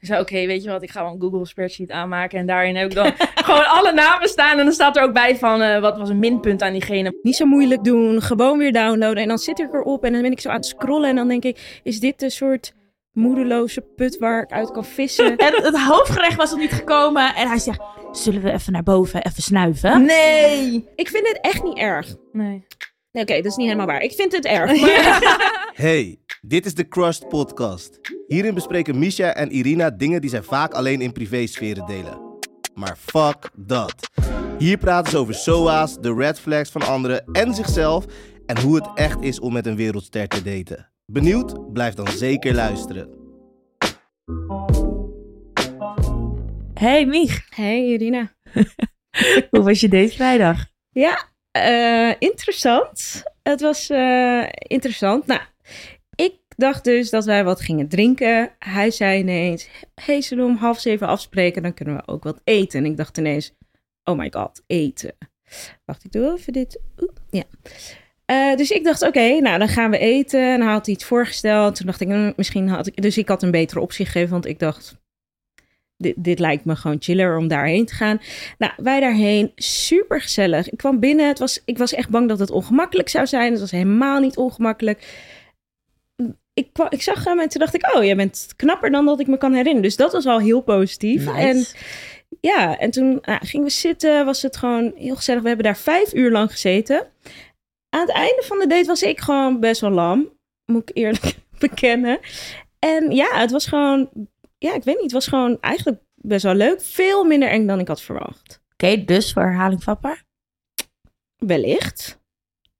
Ik zei, oké, weet je wat, ik ga wel een Google spreadsheet aanmaken. En daarin heb ik dan gewoon alle namen staan. En dan staat er ook bij van, eh, wat was een minpunt aan diegene. Niet zo moeilijk doen, gewoon weer downloaden. En dan zit ik erop en dan ben ik zo aan het scrollen. En dan denk ik, is dit de soort moedeloze put waar ik uit kan vissen? En het hoofdgerecht was nog niet gekomen. En hij zegt, zullen we even naar boven, even snuiven? Nee! ik vind het echt niet erg. Nee. Nee, Oké, dat is niet helemaal waar. Ik vind het erg. Maar... Hey, dit is de Crushed Podcast. Hierin bespreken Misha en Irina dingen die zij vaak alleen in privésferen delen. Maar fuck dat. Hier praten ze over SOA's, de red flags van anderen en zichzelf en hoe het echt is om met een wereldster te daten. Benieuwd? Blijf dan zeker luisteren. Hey Mich, Hey Irina. hoe was je date vrijdag? Ja, eh, interessant. Het was eh, interessant. Nou, ik dacht dus dat wij wat gingen drinken. Hij zei ineens, hey, zullen om half zeven afspreken? Dan kunnen we ook wat eten. En ik dacht ineens, oh my god, eten. Wacht, ik doe even dit. Oeh, ja. Eh, dus ik dacht, oké, nou dan gaan we eten. En hij had iets voorgesteld. Toen dacht ik, hm, misschien had ik... Dus ik had een betere optie gegeven, want ik dacht... Dit, dit lijkt me gewoon chiller om daarheen te gaan. Nou, wij daarheen, super gezellig. Ik kwam binnen, het was, ik was echt bang dat het ongemakkelijk zou zijn. Het was helemaal niet ongemakkelijk. Ik, kwa- ik zag hem en toen dacht ik, oh, jij bent knapper dan dat ik me kan herinneren. Dus dat was al heel positief. En Nice. ja, en toen nou, gingen we zitten, was het gewoon heel gezellig. We hebben daar vijf uur lang gezeten. Aan het einde van de date was ik gewoon best wel lam, moet ik eerlijk bekennen. En ja, het was gewoon, ja, ik weet niet, het was gewoon eigenlijk best wel leuk. Veel minder eng dan ik had verwacht. Oké, dus voor herhaling vatbaar? Wellicht.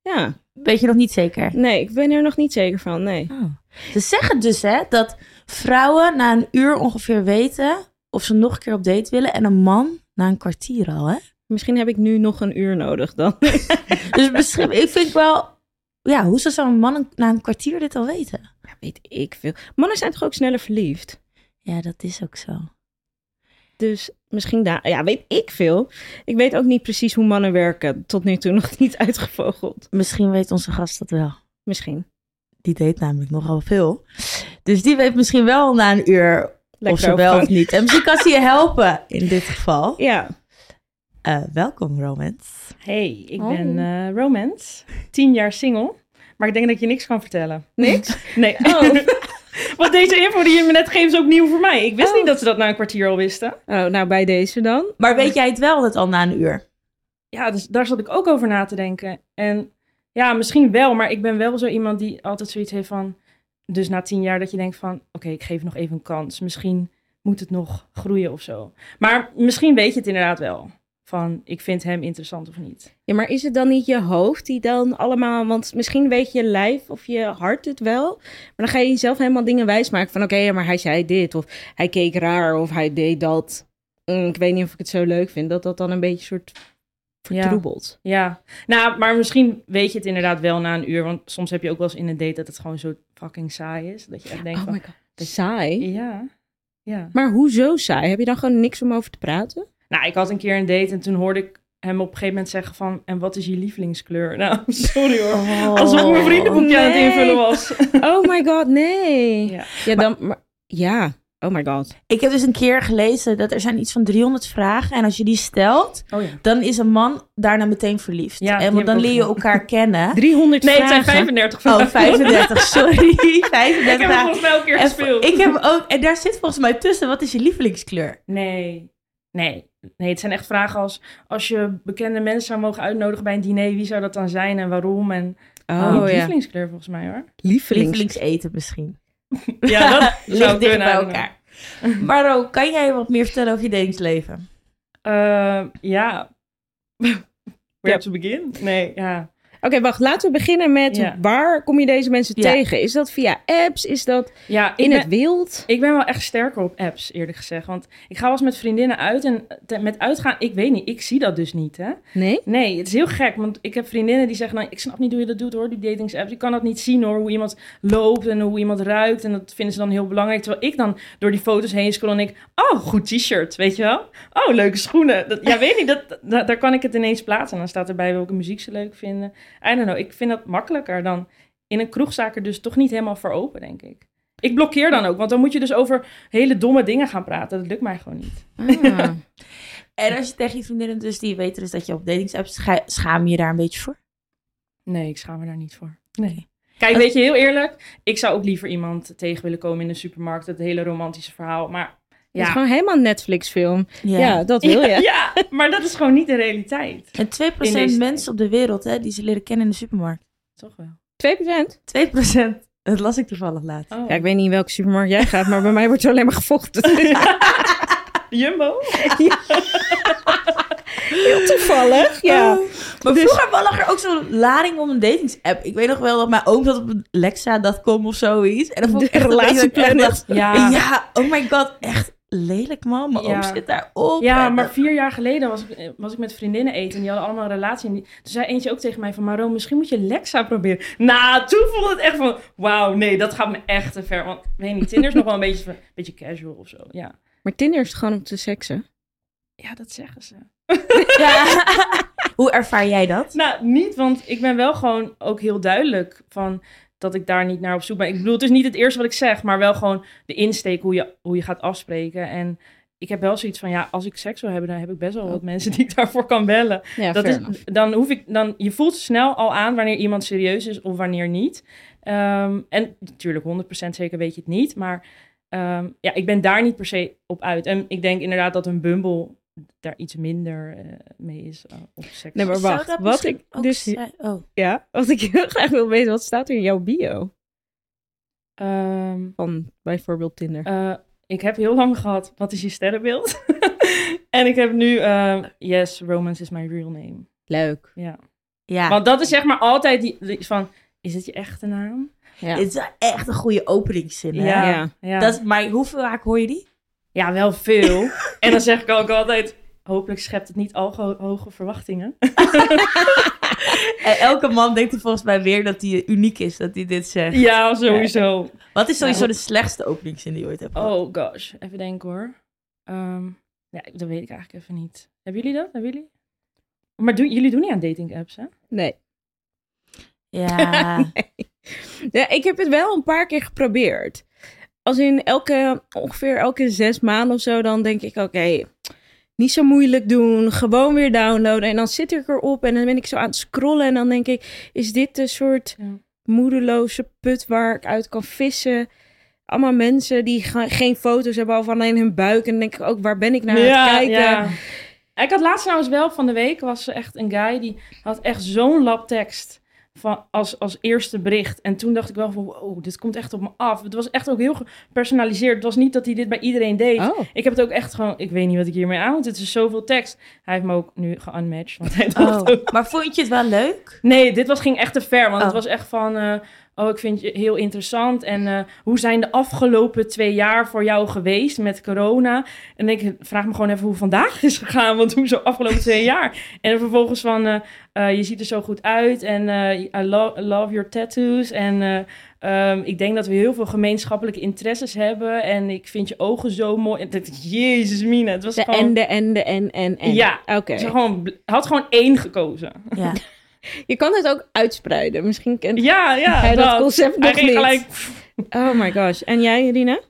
Ja, Weet je nog niet zeker? nee, ik ben er nog niet zeker van, nee. Oh. Ze zeggen dus hè, dat vrouwen na een uur ongeveer weten of ze nog een keer op date willen. En een man na een kwartier al, hè? Misschien heb ik nu nog een uur nodig dan. Dus misschien, ik vind wel... Ja, hoe zou zo'n man na een kwartier dit al weten? Ja, weet ik veel. Mannen zijn toch ook sneller verliefd? Ja, dat is ook zo. Dus misschien daar, ja, weet ik veel. Ik weet ook niet precies hoe mannen werken. Tot nu toe nog niet uitgevogeld. Misschien weet onze gast dat wel. Misschien. Die date namelijk nogal veel. Dus die weet misschien wel na een uur of ze wel of niet. En misschien kan ze je helpen in dit geval. Ja. Eh, welkom, Romance. Hey, ik ben eh, Romance, tien jaar single. Maar ik denk dat je niks kan vertellen. Niks? Nee. Oh. Want deze info die je me net geeft is ook nieuw voor mij. Ik wist Oh. niet dat ze dat na een kwartier al wisten. Oh, nou bij deze dan. Maar weet jij het wel altijd al na een uur? Ja, dus daar zat ik ook over na te denken. En ja, misschien wel, maar ik ben wel zo iemand die altijd zoiets heeft van... Dus na tien jaar dat je denkt van, oké, ik geef nog even een kans. Misschien moet het nog groeien of zo. Maar misschien weet je het inderdaad wel. Van, ik vind hem interessant of niet. Ja, maar is het dan niet je hoofd die dan allemaal... Want misschien weet je lijf of je hart het wel. Maar dan ga je jezelf helemaal dingen wijsmaken. Van oké, maar hij zei dit. Of hij keek raar. Of hij deed dat. Mm, ik weet niet of ik het zo leuk vind. Dat dat dan een beetje soort Ja. vertroebelt. Ja, nou, maar misschien weet je het inderdaad wel na een uur. Want soms heb je ook wel eens in een date dat het gewoon zo fucking saai is. Dat je echt denkt Oh van, my god. Saai. ja, ja. Maar hoezo saai? Heb je dan gewoon niks om over te praten? Nou, ik had een keer een date en toen hoorde ik hem op een gegeven moment zeggen van... En wat is je lievelingskleur? Nou, sorry hoor. Alsof ik mijn vriendenboekje aan het invullen was. Oh my god, nee. Ja. Ja, dan... Maar, ja. Oh my god. Ik heb dus een keer gelezen dat er zijn iets van 300 vragen. En als je die stelt, Oh ja. dan is een man daarna meteen verliefd. Ja, en want dan leer je elkaar kennen. 300 Nee, het zijn vragen. 35 vragen. Oh, 35, sorry. 35 Ik heb vragen. volgens mij elke keer En gespeeld. ik heb ook, en daar zit volgens mij tussen, wat is je lievelingskleur? Nee, nee. Nee, het zijn echt vragen als... Als je bekende mensen zou mogen uitnodigen bij een diner... Wie zou dat dan zijn en waarom? En Oh ja. lievelingskleur volgens mij hoor. Lievelings. Lievelingseten misschien. Ja, dat Ligt zou dicht bij elkaar. Maro, kan jij wat meer vertellen over je datingsleven? Eh, ja. Where Ja. to begin? Nee, ja. Oké, wacht. Laten we beginnen met Ja. waar kom je deze mensen Ja. tegen? Is dat via apps? Is dat Ja, in ben, het wild? ik ben wel echt sterker op apps, eerlijk gezegd. Want ik ga wel eens met vriendinnen uit en te- met uitgaan, ik weet niet, ik zie dat dus niet, hè. Nee? Nee, het is heel gek, want ik heb vriendinnen die zeggen, nou, ik snap niet hoe je dat doet hoor, die datingsapps. Ik kan dat niet zien hoor, hoe iemand loopt en hoe iemand ruikt. En dat vinden ze dan heel belangrijk. Terwijl ik dan door die foto's heen scroll en ik, oh, goed t-shirt, weet je wel? Oh, leuke schoenen. Dat, ja, weet niet, dat, dat- daar kan ik het ineens plaatsen. En dan staat erbij welke muziek ze leuk vinden. I don't know, ik vind dat makkelijker dan in een kroegzaak er dus toch niet helemaal voor open, denk ik. Ik blokkeer dan ook, want dan moet je dus over hele domme dingen gaan praten. Dat lukt mij gewoon niet. Ah. En als je tegen je vriendinnen dus die weten dus dat je op datingsapps scha schaam je je daar een beetje voor? Nee, ik schaam me daar niet voor. Nee. Kijk, weet je, heel eerlijk, ik zou ook liever iemand tegen willen komen in de supermarkt. Het hele romantische verhaal. Maar Het is gewoon helemaal een Netflix-film. Ja. dat wil je. ja, maar dat is gewoon niet de realiteit. En 2% In deze mensen op de wereld hè, die ze leren kennen in de supermarkt. Toch wel. 2%? 2%. Dat las ik toevallig laatst. Oh. Ja, ik weet niet in welke supermarkt jij gaat, maar bij mij wordt er alleen maar gevochten. Jumbo? Heel toevallig, ja. Oh. Maar Dus- vroeger lag er ook zo'n lading om een datingsapp. Ik weet nog wel dat mijn oom zat op Lexa.com of zoiets. En dan vond ik De echt een dacht, Ja. ja, oh my god, echt lelijk man. Mijn Ja. oom zit daarop. Ja, En maar vier jaar geleden was ik, was ik met vriendinnen eten en die hadden allemaal een relatie. En die, toen zei eentje ook tegen mij van, Maro, misschien moet je Lexa proberen. Nou, toen vond het echt van, wauw, nee, dat gaat me echt te ver. Want, weet niet, Tinder is nog wel een beetje, een beetje casual of zo, ja. Maar Tinder is gewoon om te seksen. Ja, dat zeggen ze. Ja. Hoe ervaar jij dat? Nou, niet, want ik ben wel gewoon ook heel duidelijk van dat ik daar niet naar op zoek ben. Ik bedoel, het is niet het eerste wat ik zeg, maar wel gewoon de insteek hoe je, hoe je gaat afspreken. En ik heb wel zoiets van, ja, als ik seks wil hebben, dan heb ik best wel wat mensen die ik daarvoor kan bellen. Ja, dat is, enough. dan hoef ik, dan, je voelt snel al aan wanneer iemand serieus is of wanneer niet. Ehm, en natuurlijk, 100% zeker weet je het niet. Maar ehm, ja, ik ben daar niet per se op uit. En ik denk inderdaad dat een Bumble daar iets minder eh, mee is eh, op seks. Nee, maar wacht, wat misschien ik dus- Oh. Ja, wat ik heel graag wil weten, wat staat er in jouw bio Ehm, van bijvoorbeeld Tinder? eh, ik heb heel lang gehad, wat is je sterrenbeeld? en ik heb nu, eh, yes, romance is my real name. Leuk. Ja. Ja, Want dat is zeg maar altijd die, die van, is het je echte naam? Ja. het is echt een goede openingszin. hè? Ja. Ja. Ja. Dat is, maar hoeveel vaak hoor je die? Ja, wel veel. en dan zeg ik ook altijd, hopelijk schept het niet al ge- hoge verwachtingen. En elke man denkt er volgens mij weer dat hij uniek is, dat hij dit zegt. ja, sowieso. Wat is sowieso Ja. de slechtste openingszin die je ooit hebt gehad? Oh gosh, even denken hoor. Ehm, ja, dat weet ik eigenlijk even niet. Hebben jullie dat? Hebben jullie? Maar doen, jullie doen niet aan dating apps, hè? Nee. Ja. Ja, ik heb het wel een paar keer geprobeerd. Als in elke, ongeveer elke zes maanden of zo, dan denk ik, oké, niet zo moeilijk doen, gewoon weer downloaden. En dan zit ik erop en dan ben ik zo aan het scrollen en dan denk ik, is dit de soort Ja. moedeloze put waar ik uit kan vissen? Allemaal mensen die geen foto's hebben of alleen hun buik. En dan denk ik ook, waar ben ik naar aan het kijken? Ja. Ik had laatst trouwens wel van de week, was echt een guy die had echt zo'n lap tekst van, als, als eerste bericht. En toen dacht ik wel van, wow, dit komt echt op me af. Het was echt ook heel gepersonaliseerd. Het was niet dat hij dit bij iedereen deed. Oh, Ik heb het ook echt gewoon, ik weet niet wat ik hiermee aan moet. Het is zoveel tekst. Hij heeft me ook nu geunmatched, want hij dacht Oh. Maar vond je het wel leuk? Nee, dit was, ging echt te ver, want het Oh. was echt van... eh, oh, ik vind je heel interessant. En eh, hoe zijn de afgelopen twee jaar voor jou geweest met corona? En ik vraag me gewoon even hoe vandaag is gegaan. Want hoe zo afgelopen twee jaar? En vervolgens van, eh, eh, je ziet er zo goed uit. En I lo- love your tattoos. En eh, ehm, ik denk dat we heel veel gemeenschappelijke interesses hebben. En ik vind je ogen zo mooi. En dat, jezus mina, het was de gewoon... en, de en, de en, en, en. Ja. Oké. Ze gewoon, had gewoon één gekozen. Ja. Je kan het ook uitspreiden. Misschien kent Ja, ja. hij dat, dat. concept Hij nog ging niet. gelijk... Oh my gosh. En jij, Irina?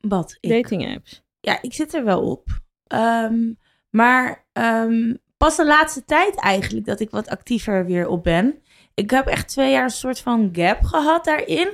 Wat? Ik? Dating apps. Ja, ik zit er wel op. Ehm, maar ehm, pas de laatste tijd eigenlijk dat ik wat actiever weer op ben. Ik heb echt twee jaar een soort van gap gehad daarin.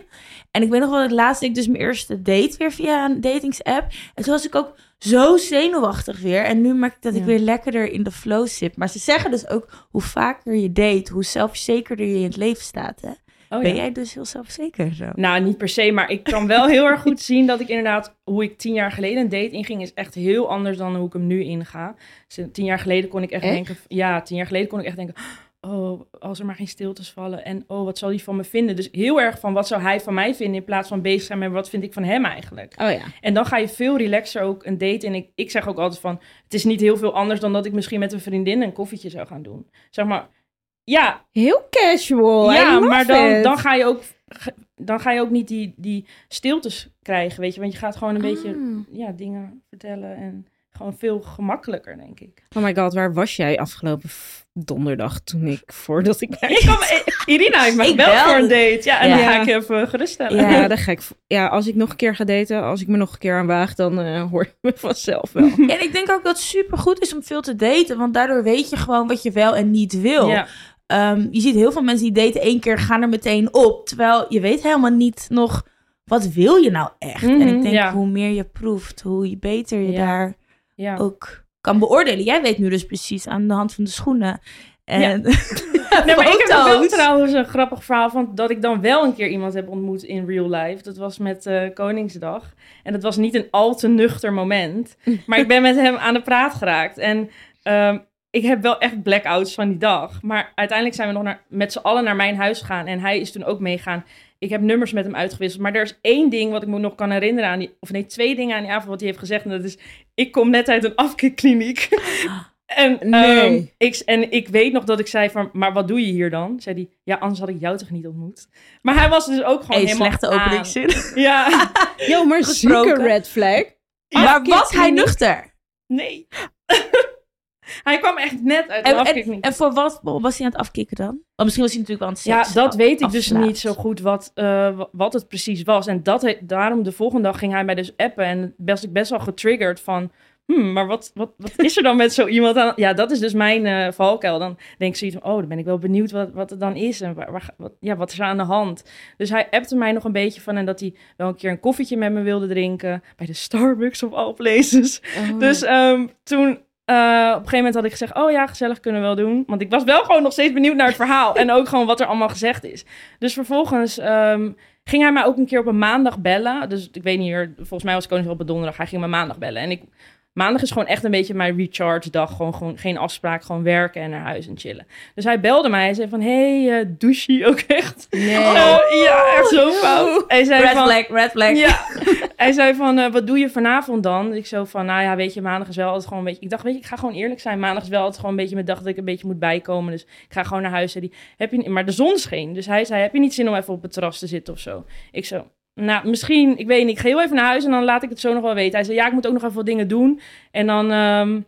En ik weet nog wel het laatste ik dus mijn eerste date weer via een datingsapp. En toen was ik ook zo zenuwachtig weer. En nu merk ik dat ik weer lekkerder in de flow zit. Maar ze zeggen dus ook hoe vaker je date, hoe zelfverzekerder je in het leven staat. Hè? Oh, ben ja. jij dus heel zelfzeker zo? Nou, niet per se, maar ik kan wel heel erg goed zien dat ik inderdaad, hoe ik tien jaar geleden een date inging, is echt heel anders dan hoe ik hem nu inga. Dus tien jaar geleden kon ik echt, Echt? denken, ja, tien jaar geleden kon ik echt denken, oh, als er maar geen stiltes vallen en oh, wat zal hij van me vinden? Dus heel erg van, wat zou hij van mij vinden in plaats van bezig zijn met wat vind ik van hem eigenlijk. Oh ja. En dan ga je veel relaxer ook een date. En ik, ik zeg ook altijd van, het is niet heel veel anders dan dat ik misschien met een vriendin een koffietje zou gaan doen. Zeg maar, ja, Heel casual. Ja, maar dan, it. dan, ga je ook, dan ga je ook niet die, die stiltes krijgen, weet je. Want je gaat gewoon een beetje Ah. ja, dingen vertellen en gewoon veel gemakkelijker, denk ik. Oh my god, waar was jij afgelopen donderdag toen ik, voordat ik Ik kwam, Irina Ik gebeld belde. voor een date. Ja, en Ja. die ga ik even geruststellen. Ja. Ja, dat ga ik. Ja, als ik nog een keer ga daten, als ik me nog een keer aan waag, dan eh, hoor je me vanzelf wel. En ik denk ook dat het super goed is om veel te daten, want daardoor weet je gewoon wat je wel en niet wil. Ja. Ehm, je ziet heel veel mensen die daten één keer, gaan er meteen op. Terwijl je weet helemaal niet nog, wat wil je nou echt? en Mhm, ik denk, ja. hoe meer je proeft, hoe beter je Ja. daar ja. ook kan beoordelen. Jij weet nu dus precies aan de hand van de schoenen. En Nee, maar ik heb wel trouwens een grappig verhaal van dat ik dan wel een keer iemand heb ontmoet in real life. Dat was met eh, Koningsdag. En dat was niet een al te nuchter moment. Maar ik ben met hem aan de praat geraakt. En ehm, ik heb wel echt blackouts van die dag. Maar uiteindelijk zijn we nog naar, met z'n allen naar mijn huis gegaan. En hij is toen ook meegaan. Ik heb nummers met hem uitgewisseld. Maar er is één ding wat ik me nog kan herinneren aan die... Of nee, twee dingen aan die avond wat hij heeft gezegd. En dat is, ik kom net uit een afkikkliniek. En, Nee. ehm, ik, en ik weet nog dat ik zei van, maar wat doe je hier dan? Zei hij, ja, anders had ik jou toch niet ontmoet. Maar hij was dus ook gewoon helemaal slechte aan. openingszin. Ja, Yo, maar Gesproken. zieke red flag. Maar was hij nuchter? nee. Hij kwam echt net uit de En, en, afkikkliniek. en voor wat was hij aan het afkicken dan? Want misschien was hij natuurlijk wel aan het Ja, dat weet ik dus niet zo goed wat, eh, wa- wat het precies was. En dat he- daarom de volgende dag ging hij mij dus appen. En was ik best wel getriggerd van... Hmm, maar wat, wat, wat is er dan met zo iemand aan? Ja, dat is dus mijn eh, valkuil. Dan denk ik zoiets van... Oh, dan ben ik wel benieuwd wat, wat het dan is. En waar, waar, wat, ja, wat is er aan de hand? Dus hij appte mij nog een beetje van... En dat hij wel een keer een koffietje met me wilde drinken. Bij de Starbucks of all places. Oh. Dus ehm, toen, eh, op een gegeven moment had ik gezegd, oh ja, gezellig kunnen we wel doen. Want ik was wel gewoon nog steeds benieuwd naar het verhaal. en ook gewoon wat er allemaal gezegd is. Dus vervolgens ehm, ging hij mij ook een keer op een maandag bellen. Dus ik weet niet meer, volgens mij was ik nog op een donderdag. Hij ging me maandag bellen. En ik, maandag is gewoon echt een beetje mijn recharge dag. Gewoon, gewoon geen afspraak, gewoon werken en naar huis en chillen. Dus hij belde mij. Hij zei van, hey, uh, douche je ook echt? nee. Eh, ja, echt zo fout. Hij zei Red van, flag, red flag. ja, hij zei van, eh, wat doe je vanavond dan? Ik zo van, nou ja, weet je, maandag is wel altijd gewoon een beetje... Ik dacht, weet je, ik ga gewoon eerlijk zijn. Maandag is wel altijd gewoon een beetje mijn dag dat ik een beetje moet bijkomen. Dus ik ga gewoon naar huis. Zei die, heb je, maar de zon scheen. Dus hij zei, heb je niet zin om even op het terras te zitten of zo? Ik zo, nou, misschien, ik weet niet. Ik ga heel even naar huis en dan laat ik het zo nog wel weten. Hij zei, ja, ik moet ook nog even wat dingen doen. En dan... ehm,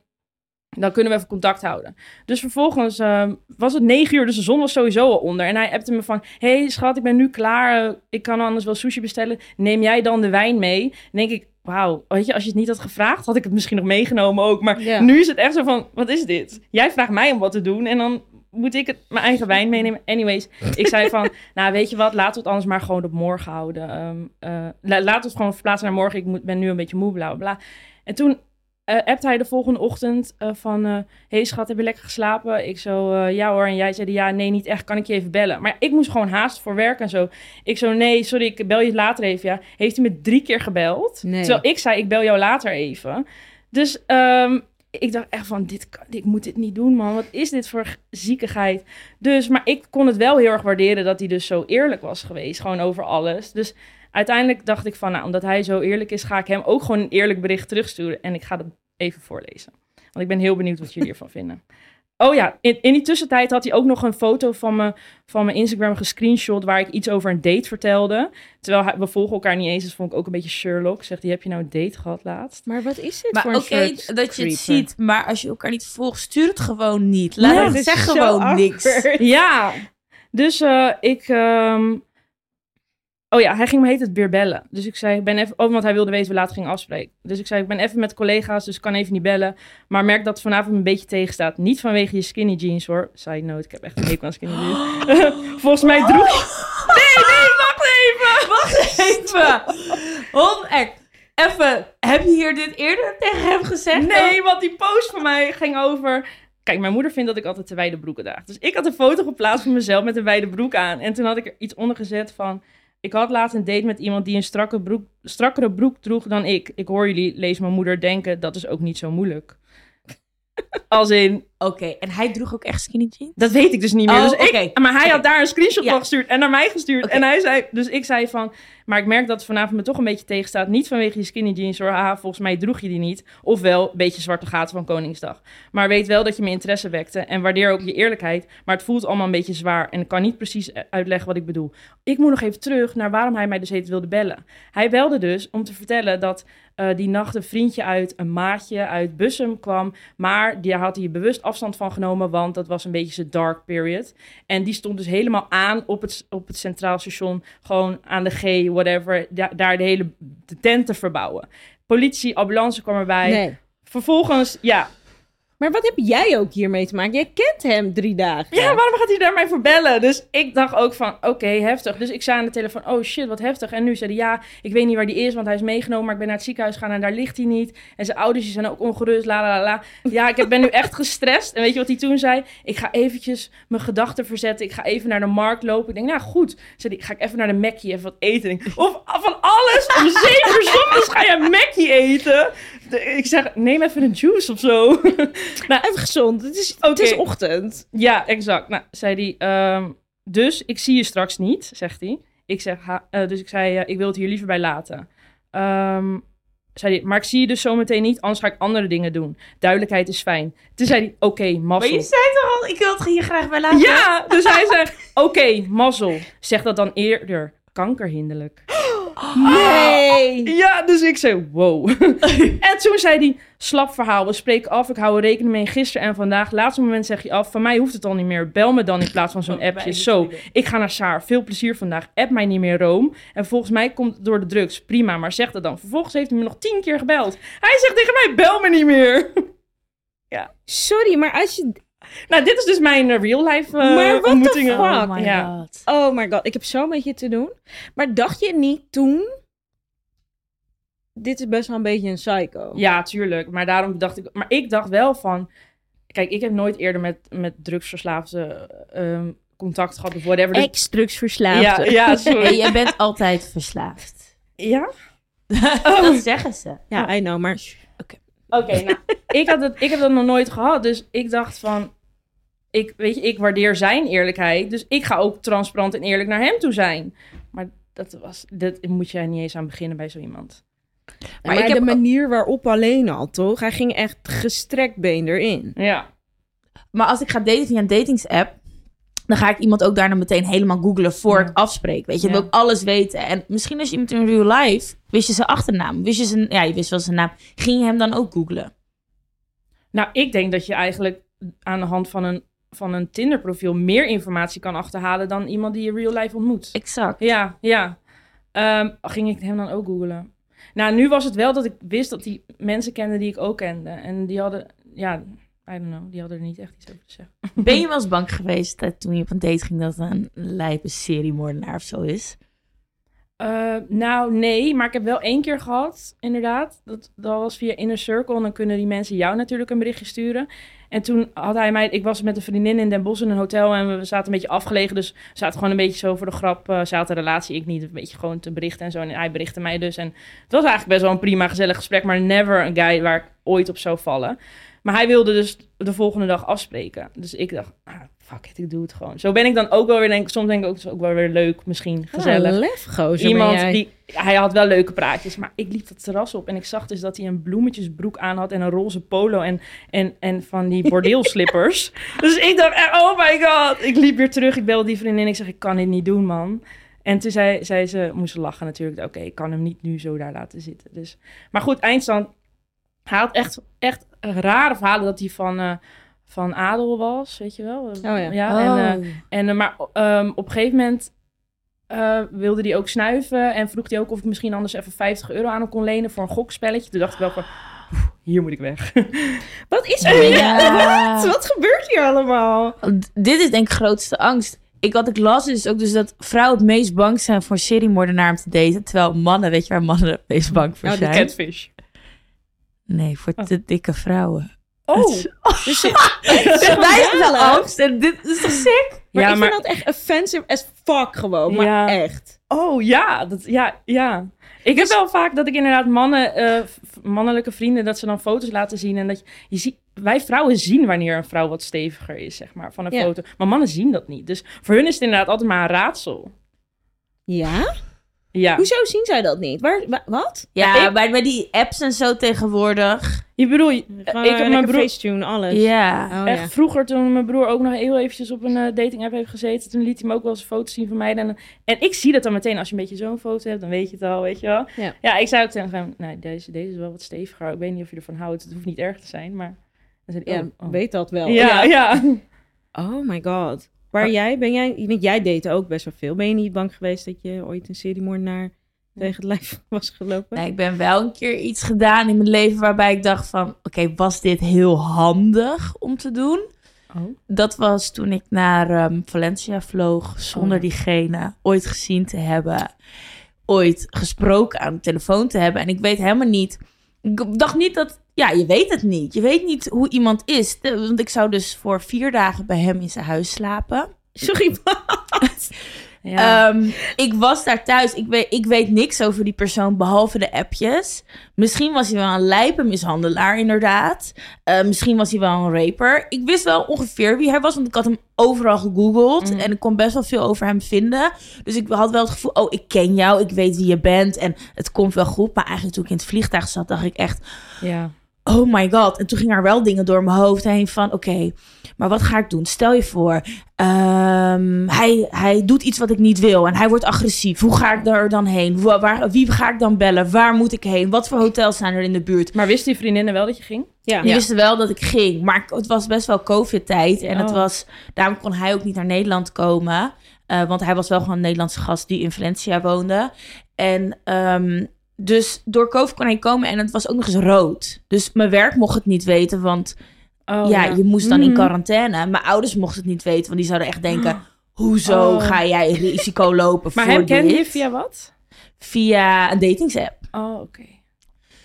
dan kunnen we even contact houden. Dus vervolgens ehm, was het negen uur, dus de zon was sowieso al onder. En hij appte me van, hey schat, ik ben nu klaar. eh, ik kan anders wel sushi bestellen. Neem jij dan de wijn mee? Dan denk ik, wauw, weet je, als je het niet had gevraagd, had ik het misschien nog meegenomen ook. Maar nu is het echt zo van, wat is dit? Jij vraagt mij om wat te doen en dan moet ik het, mijn eigen wijn meenemen. Anyways, ik zei van, nou weet je wat, laten we het anders maar gewoon op morgen houden. Ehm eh, la- laten we het gewoon verplaatsen naar morgen. Ik moet, ben nu een beetje moe, bla bla bla. En toen eh appte hij de volgende ochtend eh, van... eh hey schat, heb je lekker geslapen? Ik zo, ja hoor. En jij zei, ja, nee, niet echt. Kan ik je even bellen? Maar ik moest gewoon haast voor werk en zo. Ik zo, nee, sorry, ik bel je later even. Ja. Heeft hij me drie keer gebeld? Nee. Terwijl ik zei, ik bel jou later even. Dus ehm, ik dacht echt van, dit kan, ik moet dit niet doen, man. Wat is dit voor ziekigheid? Dus, maar ik kon het wel heel erg waarderen dat hij dus zo eerlijk was geweest. Gewoon over alles. Dus uiteindelijk dacht ik van, nou, omdat hij zo eerlijk is, ga ik hem ook gewoon een eerlijk bericht terugsturen. En ik ga het even voorlezen. Want ik ben heel benieuwd wat jullie ervan vinden. Oh ja, in, in die tussentijd had hij ook nog een foto van, me, van mijn Instagram gescreenshot... waar ik iets over een date vertelde. Terwijl hij, we volgen elkaar niet eens, dus vond ik ook een beetje Sherlock. Zegt hij, heb je nou een date gehad laatst? Maar wat is dit Maar voor oké, een soort dat je het ziet, maar als je elkaar niet volgt, stuur het gewoon niet. Laat Nee, het dit zeg is zo gewoon niks. Ja, dus eh, ik... ehm, Oh ja, hij ging me heet het weer bellen. Dus ik zei, ik ben even... Oh, want hij wilde weten we later gingen afspreken. Dus ik zei, ik ben even met collega's, dus ik kan even niet bellen. Maar merk dat het vanavond een beetje tegenstaat. Niet vanwege je skinny jeans, hoor. Side note, ik heb echt een hekel aan skinny jeans. Volgens mij droeg je... Nee, nee, wacht even! Wacht even. Hon, ek, even. Heb je hier dit eerder tegen hem gezegd? Nee, want die post van mij ging over... Kijk, mijn moeder vindt dat ik altijd te wijde broeken draag. Dus ik had een foto geplaatst van mezelf met een wijde broek aan. En toen had ik er iets onder gezet van... Ik had laatst een date met iemand die een strakke broek, strakkere broek droeg dan ik. Ik hoor jullie, lees mijn moeder, denken dat is ook niet zo moeilijk. Als in, Oké, en hij droeg ook echt skinny jeans? Dat weet ik dus niet meer. Oh, dus ik. Maar hij had daar een screenshot Ja. van gestuurd en naar mij gestuurd. En hij zei, dus ik zei van, maar ik merk dat het vanavond me toch een beetje tegenstaat. Niet vanwege je skinny jeans hoor, haha, volgens mij droeg je die niet. Ofwel, een beetje zwarte gaten van Koningsdag. Maar weet wel dat je mijn interesse wekte en waardeer ook je eerlijkheid. Maar het voelt allemaal een beetje zwaar en ik kan niet precies uitleggen wat ik bedoel. Ik moet nog even terug naar waarom hij mij dus heet wilde bellen. Hij belde dus om te vertellen dat eh, die nacht een vriendje uit, een maatje uit Bussum kwam. Maar daar had hij bewust afstand van genomen, want dat was een beetje zijn dark period. En die stond dus helemaal aan op het, op het Centraal Station. Gewoon aan de G, whatever. da- daar de hele de tent te verbouwen. Politie, ambulance kwam erbij. Nee. Vervolgens, ja. Maar wat heb jij ook hiermee te maken? Jij kent hem drie dagen. Ja, waarom gaat hij daar mij voor bellen? Dus ik dacht ook van, oké, heftig. Dus ik zei aan de telefoon, oh shit, wat heftig. En nu zei hij, ja, ik weet niet waar die is, want hij is meegenomen. Maar ik ben naar het ziekenhuis gegaan en daar ligt hij niet. En zijn ouders zijn ook ongerust, la la la. Ja, ik ben nu echt gestrest. En weet je wat hij toen zei? Ik ga eventjes mijn gedachten verzetten. Ik ga even naar de markt lopen. Ik denk, nou goed. Zei ga ik even naar de Mackie even wat eten. Of van alles, om zeven uur ga je Mackie eten. Ik zeg, neem even een juice of zo. Even gezond. Het is, het is ochtend. Ja, exact. Nou, zei hij, ehm, dus ik zie je straks niet, zegt hij. Ik zeg, ha, eh, dus ik zei, eh, ik wil het hier liever bij laten. Ehm, zei hij, maar ik zie je dus zometeen niet, anders ga ik andere dingen doen. Duidelijkheid is fijn. Toen zei hij, oké, Maar mazzel. je zei toch al, ik wil het hier graag bij laten? Ja, dus hij zei, oké, mazzel. Zeg dat dan eerder. Kankerhinderlijk. Nee. Ja, dus ik zei, wow. en toen zei hij, slap verhaal, we spreken af. Ik hou er rekening mee gisteren en vandaag. Laatste moment zeg je af, van mij hoeft het al niet meer. Bel me dan in plaats van zo'n appje. Zo, ik ga naar Saar. Veel plezier vandaag. App mij niet meer Room. En volgens mij komt het door de drugs. Prima, maar zeg dat dan. Vervolgens heeft hij me nog tien keer gebeld. Hij zegt tegen mij, bel me niet meer. Sorry, maar als je... nou, dit is dus mijn eh, real life eh, Maar what the ontmoetingen. fuck? Oh my Ja. god. Oh my god, ik heb zo met je te doen. Maar dacht je niet toen... Dit is best wel een beetje een psycho. Ja, tuurlijk. Maar daarom dacht ik... Maar ik dacht wel van... Kijk, ik heb nooit eerder met, met drugsverslaafden ehm, contact gehad of whatever. Dus- Ex-drugsverslaafd. ja, ja, sorry. Hey, jij bent altijd verslaafd. Ja? Dat zeggen ze. Ja, I know, maar... Oké, nou, ik, had het, ik heb dat nog nooit gehad. Dus ik dacht van, ik, weet je, ik waardeer zijn eerlijkheid. Dus ik ga ook transparant en eerlijk naar hem toe zijn. Maar dat was, dat moet jij niet eens aan beginnen bij zo iemand. Maar, ik ik heb de manier waarop alleen al, toch? Hij ging echt gestrekt been erin. Ja. Maar als ik ga daten via een datingsapp, dan ga ik iemand ook daarna meteen helemaal googlen voor Ja. ik afspreek. Weet je, dan Ja. wil ik alles weten. En misschien als je iemand in real life, wist je zijn achternaam, wist je zijn, ja, je wist wel zijn naam, ging je hem dan ook googlen? Nou, ik denk dat je eigenlijk aan de hand van een, van een Tinder profiel meer informatie kan achterhalen dan iemand die je real life ontmoet. Exact. Ja, ja. Ehm, ging ik hem dan ook googlen? Nou, nu was het wel dat ik wist dat die mensen kende die ik ook kende. En die hadden, ja, I don't know, die hadden er niet echt iets over te zeggen. Ben je wel eens bang geweest dat toen je op een date ging dat het een lijpe seriemoordenaar of zo is? Eh, nou, nee, maar ik heb wel één keer gehad, inderdaad. Dat, dat was via Inner Circle. En dan kunnen die mensen jou natuurlijk een berichtje sturen. En toen had hij mij... Ik was met een vriendin in Den Bosch in een hotel en we zaten een beetje afgelegen. Dus we zaten gewoon een beetje zo voor de grap. eh zij had een relatie, ik niet. Een beetje gewoon te berichten en zo. En hij berichtte mij dus. En het was eigenlijk best wel een prima, gezellig gesprek. Maar never een guy waar ik ooit op zou vallen. Maar hij wilde dus de volgende dag afspreken. Dus ik dacht, ah, fuck it, ik doe het gewoon. Zo ben ik dan ook wel weer, denk, soms denk ik ook, het is ook wel weer leuk, misschien gezellig. Een lefgozer Iemand die, hij had wel leuke praatjes, maar ik liep dat terras op en ik zag dus dat hij een bloemetjesbroek aan had en een roze polo en, en, en van die bordeelslippers. dus ik dacht, echt, oh my god. Ik liep weer terug, ik belde die vriendin ik zeg, ik kan dit niet doen, man. En toen zei, zei ze, moest ze lachen natuurlijk, oké, ik kan hem niet nu zo daar laten zitten. Dus. Maar goed, eindstand, hij had echt, echt rare verhalen dat hij van, eh, van adel was, weet je wel. ja. en, eh, en, eh, maar ehm, op een gegeven moment wilde hij ook snuiven. En vroeg hij ook of ik misschien anders even 50 euro aan hem kon lenen voor een gokspelletje. Toen dacht ik wel van, "Oeh, hier moet ik weg. Wat is er Ja. Wat? Wat gebeurt hier allemaal? Dit is denk ik grootste angst. Ik, wat ik las is ook dus dat vrouwen het meest bang zijn voor seriemoordenaar om te daten. Terwijl mannen, weet je waar mannen het meest bang voor Oh, de zijn? catfish. Nee, voor Oh. te dikke vrouwen. Oh, Dus wij hebben de angst en dit is toch sick? Maar Ja, ik maar- vind dat echt offensive as fuck gewoon. Maar Ja. echt. Oh ja, dat, ja, ja. Ik heb wel vaak dat ik inderdaad mannen, eh, mannelijke vrienden, dat ze dan foto's laten zien. En dat je, je ziet, wij vrouwen zien wanneer een vrouw wat steviger is, zeg maar, van een Ja. foto. Maar mannen zien dat niet. Dus voor hun is het inderdaad altijd maar een raadsel. Ja? Ja. Hoezo zien zij dat niet? Waar, wa- wat? Ja, ik- bij, bij die apps en zo tegenwoordig. Je bedoel, ik ik heb mijn broer, Facetune, alles. Ja. Oh, echt ja. vroeger toen mijn broer ook nog heel eventjes op een eh, dating app heeft gezeten, toen liet hij me ook wel eens foto's zien van mij. En, en ik zie dat dan meteen, als je een beetje zo'n foto hebt, dan weet je het al, weet je wel. Ja. ik zou ook tegen hem, nou, deze, deze is wel wat steviger. Ik weet niet of je ervan houdt. Het hoeft niet erg te zijn, maar... Dan zei hij, Ja, oh, oh. weet dat wel. Ja, ja. Oh my god. Waar jij, ben jij, want jij date ook best wel veel. Ben je niet bang geweest dat je ooit een seriemoordenaar tegen het lijf was gelopen? Nee, ik ben wel een keer iets gedaan in mijn leven waarbij ik dacht van... Oké, was dit heel handig om te doen? Oh. Dat was toen ik naar ehm, Valencia vloog zonder Oh. diegene ooit gezien te hebben. Ooit gesproken aan de telefoon te hebben. En ik weet helemaal niet... Ik dacht niet dat... Ja, je weet het niet. Je weet niet hoe iemand is. De- Want ik zou dus voor vier dagen bij hem in zijn huis slapen. Sorry, wat? Ja. Ehm, ik was daar thuis. Ik weet, ik weet niks over die persoon behalve de appjes. Misschien was hij wel een lijpe mishandelaar, inderdaad. Eh, misschien was hij wel een raper. Ik wist wel ongeveer wie hij was, want ik had hem overal gegoogeld. Mhm. En ik kon best wel veel over hem vinden. Dus ik had wel het gevoel, oh, ik ken jou. Ik weet wie je bent. En het komt wel goed. Maar eigenlijk toen ik in het vliegtuig zat, dacht ik echt... ja. Oh my god. En toen gingen er wel dingen door mijn hoofd heen van... Oké, maar wat ga ik doen? Stel je voor, ehm, hij, hij doet iets wat ik niet wil. En hij wordt agressief. Hoe ga ik er dan heen? Wa- Waar, wie ga ik dan bellen? Waar moet ik heen? Wat voor hotels zijn er in de buurt? Maar wisten die vriendinnen wel dat je ging? Ja. Die wisten wel dat ik ging. Maar het was best wel covid-tijd. En het Oh. was, daarom kon hij ook niet naar Nederland komen. Eh, want hij was wel gewoon een Nederlandse gast die in Valencia woonde. En ehm, dus door COVID kon hij komen en het was ook nog eens rood. Dus mijn werk mocht het niet weten, want Oh, ja, je moest dan in Mhm. quarantaine. Mijn ouders mochten het niet weten, want die zouden echt denken... Hoezo Oh. ga jij risico lopen Maar voor hem kende je via wat? Via een datingsapp. Oh, oké.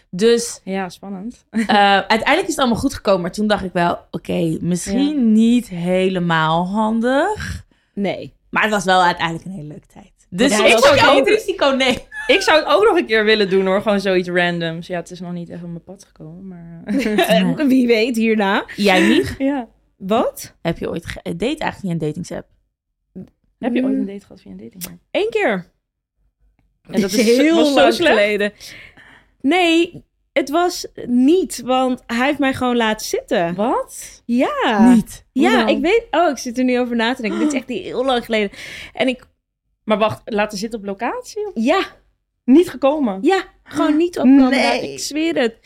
Dus Ja, spannend. eh, uiteindelijk is het allemaal goed gekomen. Maar toen dacht ik wel, oké, misschien niet helemaal handig. Nee. Maar het was wel uiteindelijk een hele leuke tijd. Dus Ja, ik zou ook- risico nemen. Ik zou het ook nog een keer willen doen hoor. Gewoon zoiets randoms. Ja, het is nog niet echt op mijn pad gekomen, maar... eh, Eh, Wie weet hierna. Jij niet? ja. Wat? Heb je ooit eh, date eigenlijk via een datingsapp? Heb je ooit Mm. een date gehad via een dating? app? Eén keer. En dat is heel zo lang slecht? geleden. Nee, het was niet, want hij heeft mij gewoon laten zitten. Wat? Ja. Niet. Hoe Ja, dan? ik weet. Oh, ik zit er nu over na te denken. Dit is echt heel lang geleden. En ik, Maar wacht, laten zitten op locatie? Of? ja, Niet gekomen? ja, gewoon niet op camera. Nee. Ik zweer het.